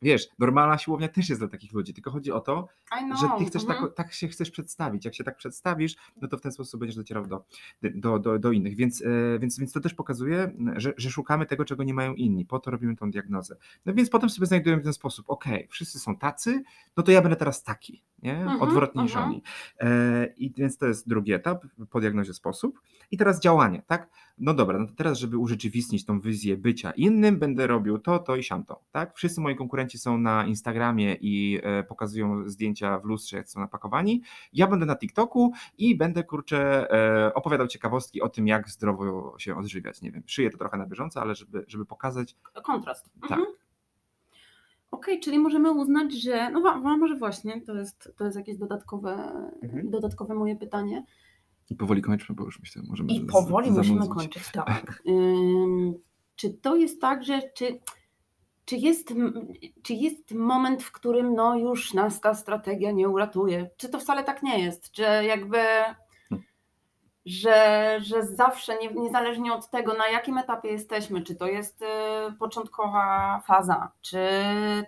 wiesz, normalna siłownia też jest dla takich ludzi, tylko chodzi o to, know. że ty chcesz mhm. tak, tak się chcesz przedstawić. Jak się tak przedstawisz, no to w ten sposób będziesz docierał do, do, do, do innych. Więc, e, więc, więc to też pokazuje, że, że szukamy tego, czego nie mają inni. Po to robimy tą diagnozę. No więc potem sobie znajdujemy w ten sposób, ok, wszyscy są tacy, no to ja będę teraz taki, nie? Mhm, Odwrotnie niż mhm. oni. E, I więc to jest drugi etap, po diagnozie sposób. I teraz działanie, tak? No dobra, no to teraz, żeby urzeczywistnić tą wizję bycia innym, będę robił to, to i siamto, tak? Wszyscy moi konkurenci są na Instagramie i e, pokazują zdjęcia w lustrze, jak są napakowani. Ja będę na TikToku i będę, kurczę, e, opowiadał ciekawostki o tym, jak zdrowo się odżywiać. Nie wiem, szyję to trochę na bieżąco, ale żeby, żeby pokazać, Kontrast. Tak. Mhm. Okej, czyli możemy uznać, że. No może właśnie, to jest, to jest jakieś dodatkowe, Mhm. dodatkowe moje pytanie. I powoli kończmy, bo już myślę, możemy I z- powoli zanudzić. musimy kończyć, tak. Ym, czy to jest tak, że czy, czy, jest, czy jest moment, w którym no już nas ta strategia nie uratuje? Czy to wcale tak nie jest? Że jakby, Hmm. że, że zawsze, nie, niezależnie od tego, na jakim etapie jesteśmy, czy to jest y, początkowa faza, czy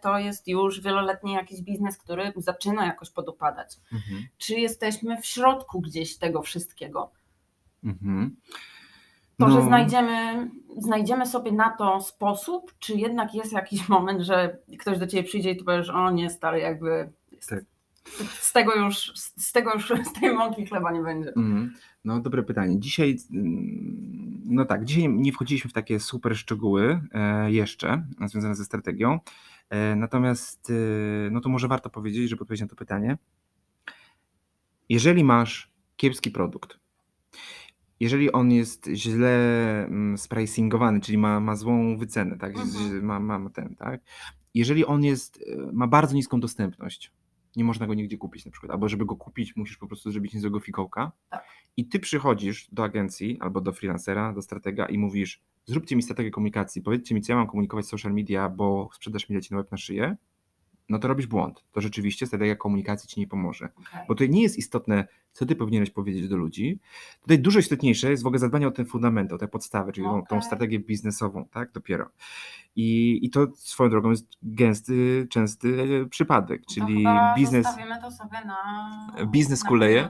to jest już wieloletni jakiś biznes, który zaczyna jakoś podupadać, Mhm. czy jesteśmy w środku gdzieś tego wszystkiego? Mhm. To, że No. znajdziemy, znajdziemy sobie na to sposób, czy jednak jest jakiś moment, że ktoś do ciebie przyjdzie i powiesz, o nie, stary, jakby Tak. Z tego już, z tego już, z tej mąki chleba nie będzie. Mhm. No, dobre pytanie. Dzisiaj, mm, no tak, dzisiaj nie wchodziliśmy w takie super szczegóły e, jeszcze związane ze strategią. E, natomiast, e, no to może warto powiedzieć, żeby odpowiedzieć na to pytanie. Jeżeli masz kiepski produkt, jeżeli on jest źle mm, spricingowany, czyli ma, ma złą wycenę, tak? Mhm. Ma, ma ten, tak? Jeżeli on jest, e, ma bardzo niską dostępność, nie można go nigdzie kupić na przykład, albo żeby go kupić, musisz po prostu zrobić niezłego fikołka. Tak. I ty przychodzisz do agencji albo do freelancera, do stratega i mówisz, zróbcie mi strategię komunikacji, powiedzcie mi, co ja mam komunikować w social media, bo sprzedaż mi leci na łeb na szyję, no to robisz błąd. To rzeczywiście strategia komunikacji ci nie pomoże. Okej. Bo tutaj nie jest istotne, co ty powinieneś powiedzieć do ludzi. Tutaj dużo istotniejsze jest w ogóle zadbanie o te fundamenty, o te podstawy, czyli tą, tą strategię biznesową, tak, dopiero. I, I to swoją drogą jest gęsty, częsty przypadek, To czyli chyba biznes. To sobie na. Biznes na kuleje?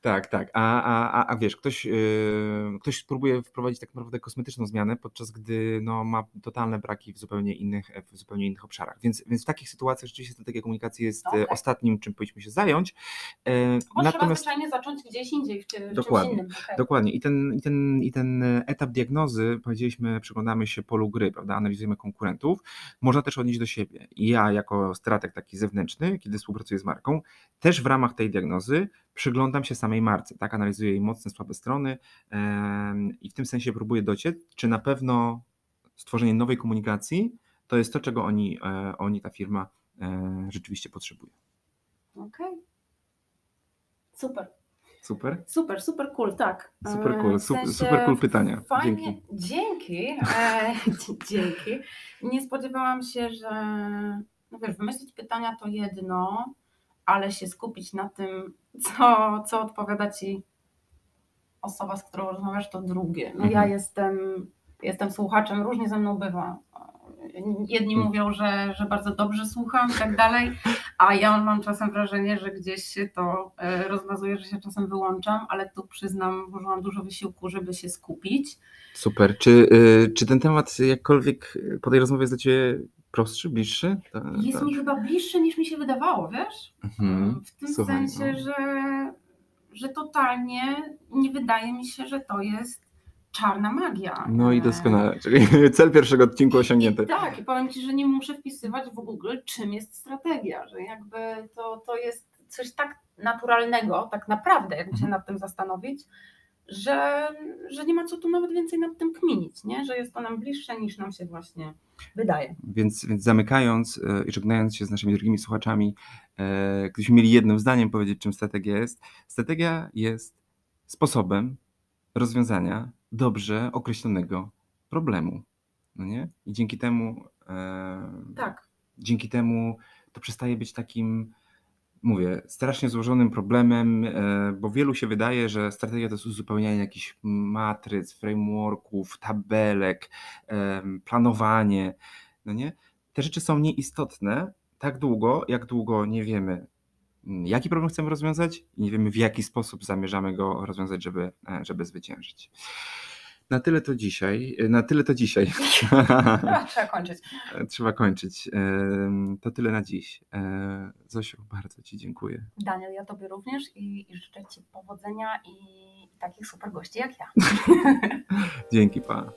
Tak, tak. A, a, a, a wiesz, ktoś, yy, ktoś próbuje wprowadzić tak naprawdę kosmetyczną zmianę, podczas gdy no, ma totalne braki w zupełnie innych, w zupełnie innych obszarach. Więc, więc w takich sytuacjach rzeczywiście strategia komunikacji jest e, Okej. ostatnim, czym powinniśmy się zająć. Bo trzeba Natomiast zwyczajnie zacząć gdzieś indziej, w, czy- w czymś Dokładnie. innym. Dokładnie. I ten, i, ten, I ten etap diagnozy, powiedzieliśmy, przyglądamy się polu gry, prawda? Analizujemy konkurentów. Można też odnieść do siebie. I ja, jako strateg taki zewnętrzny, kiedy współpracuję z marką, też w ramach tej diagnozy przyglądam się samej marce, tak? Analizuję jej mocne, słabe strony em, i w tym sensie próbuję dociec, czy na pewno stworzenie nowej komunikacji to jest to, czego oni, e, oni ta firma e, rzeczywiście potrzebuje. Okej. Super. Super? Super, super cool, tak. Super E, cool, w super- sensie super cool pytania. Fajnie, dzięki. E, dzięki. Nie spodziewałam się, że no wiesz, wymyślić pytania to jedno, ale się skupić na tym, co, co odpowiada ci osoba, z którą rozmawiasz, to drugie. No ja Mhm. jestem, jestem słuchaczem, różnie ze mną bywa. Jedni Mhm. mówią, że, że bardzo dobrze słucham i tak dalej, a ja mam czasem wrażenie, że gdzieś się to e, rozmazuje, że się czasem wyłączam, ale tu przyznam, włożyłam dużo wysiłku, żeby się skupić. Super. Czy, y, czy ten temat jakkolwiek po tej rozmowie jest dla Ciebie prostszy, bliższy? Ta- Jest ta- mi chyba bliższe niż mi się wydawało, wiesz? Mhm. W tym Słuchaj, sensie, no. że, że totalnie nie wydaje mi się, że to jest czarna magia. No i doskonale. Czyli cel pierwszego odcinku osiągnięty. I tak, i powiem Ci, że nie muszę wpisywać w Google, czym jest strategia, że jakby to, to jest coś tak naturalnego, tak naprawdę, jakby się Mhm. nad tym zastanowić, że, że nie ma co tu nawet więcej nad tym kminić, nie? że jest to nam bliższe niż nam się właśnie wydaje. Więc, więc zamykając e, i żegnając się z naszymi drogimi słuchaczami, e, gdybyśmy mieli jednym zdaniem powiedzieć, czym strategia jest. Strategia jest sposobem rozwiązania dobrze określonego problemu. No nie? I dzięki temu e, Tak, dzięki temu to przestaje być takim, mówię, strasznie złożonym problemem, e, bo wielu się wydaje, że strategia to jest uzupełnianie jakichś matryc, frameworków, tabelek, em, planowanie. No nie? te rzeczy są nieistotne tak długo, jak długo nie wiemy, jaki problem chcemy rozwiązać i nie wiemy, w jaki sposób zamierzamy go rozwiązać, żeby, e, żeby zwyciężyć. Na tyle to dzisiaj. Na tyle to dzisiaj. Trzeba kończyć. Trzeba kończyć. To tyle na dziś. E, Zosiu, bardzo Ci dziękuję. Daniel, ja Tobie również i, i życzę Ci powodzenia i takich super gości jak ja. Dzięki, pa.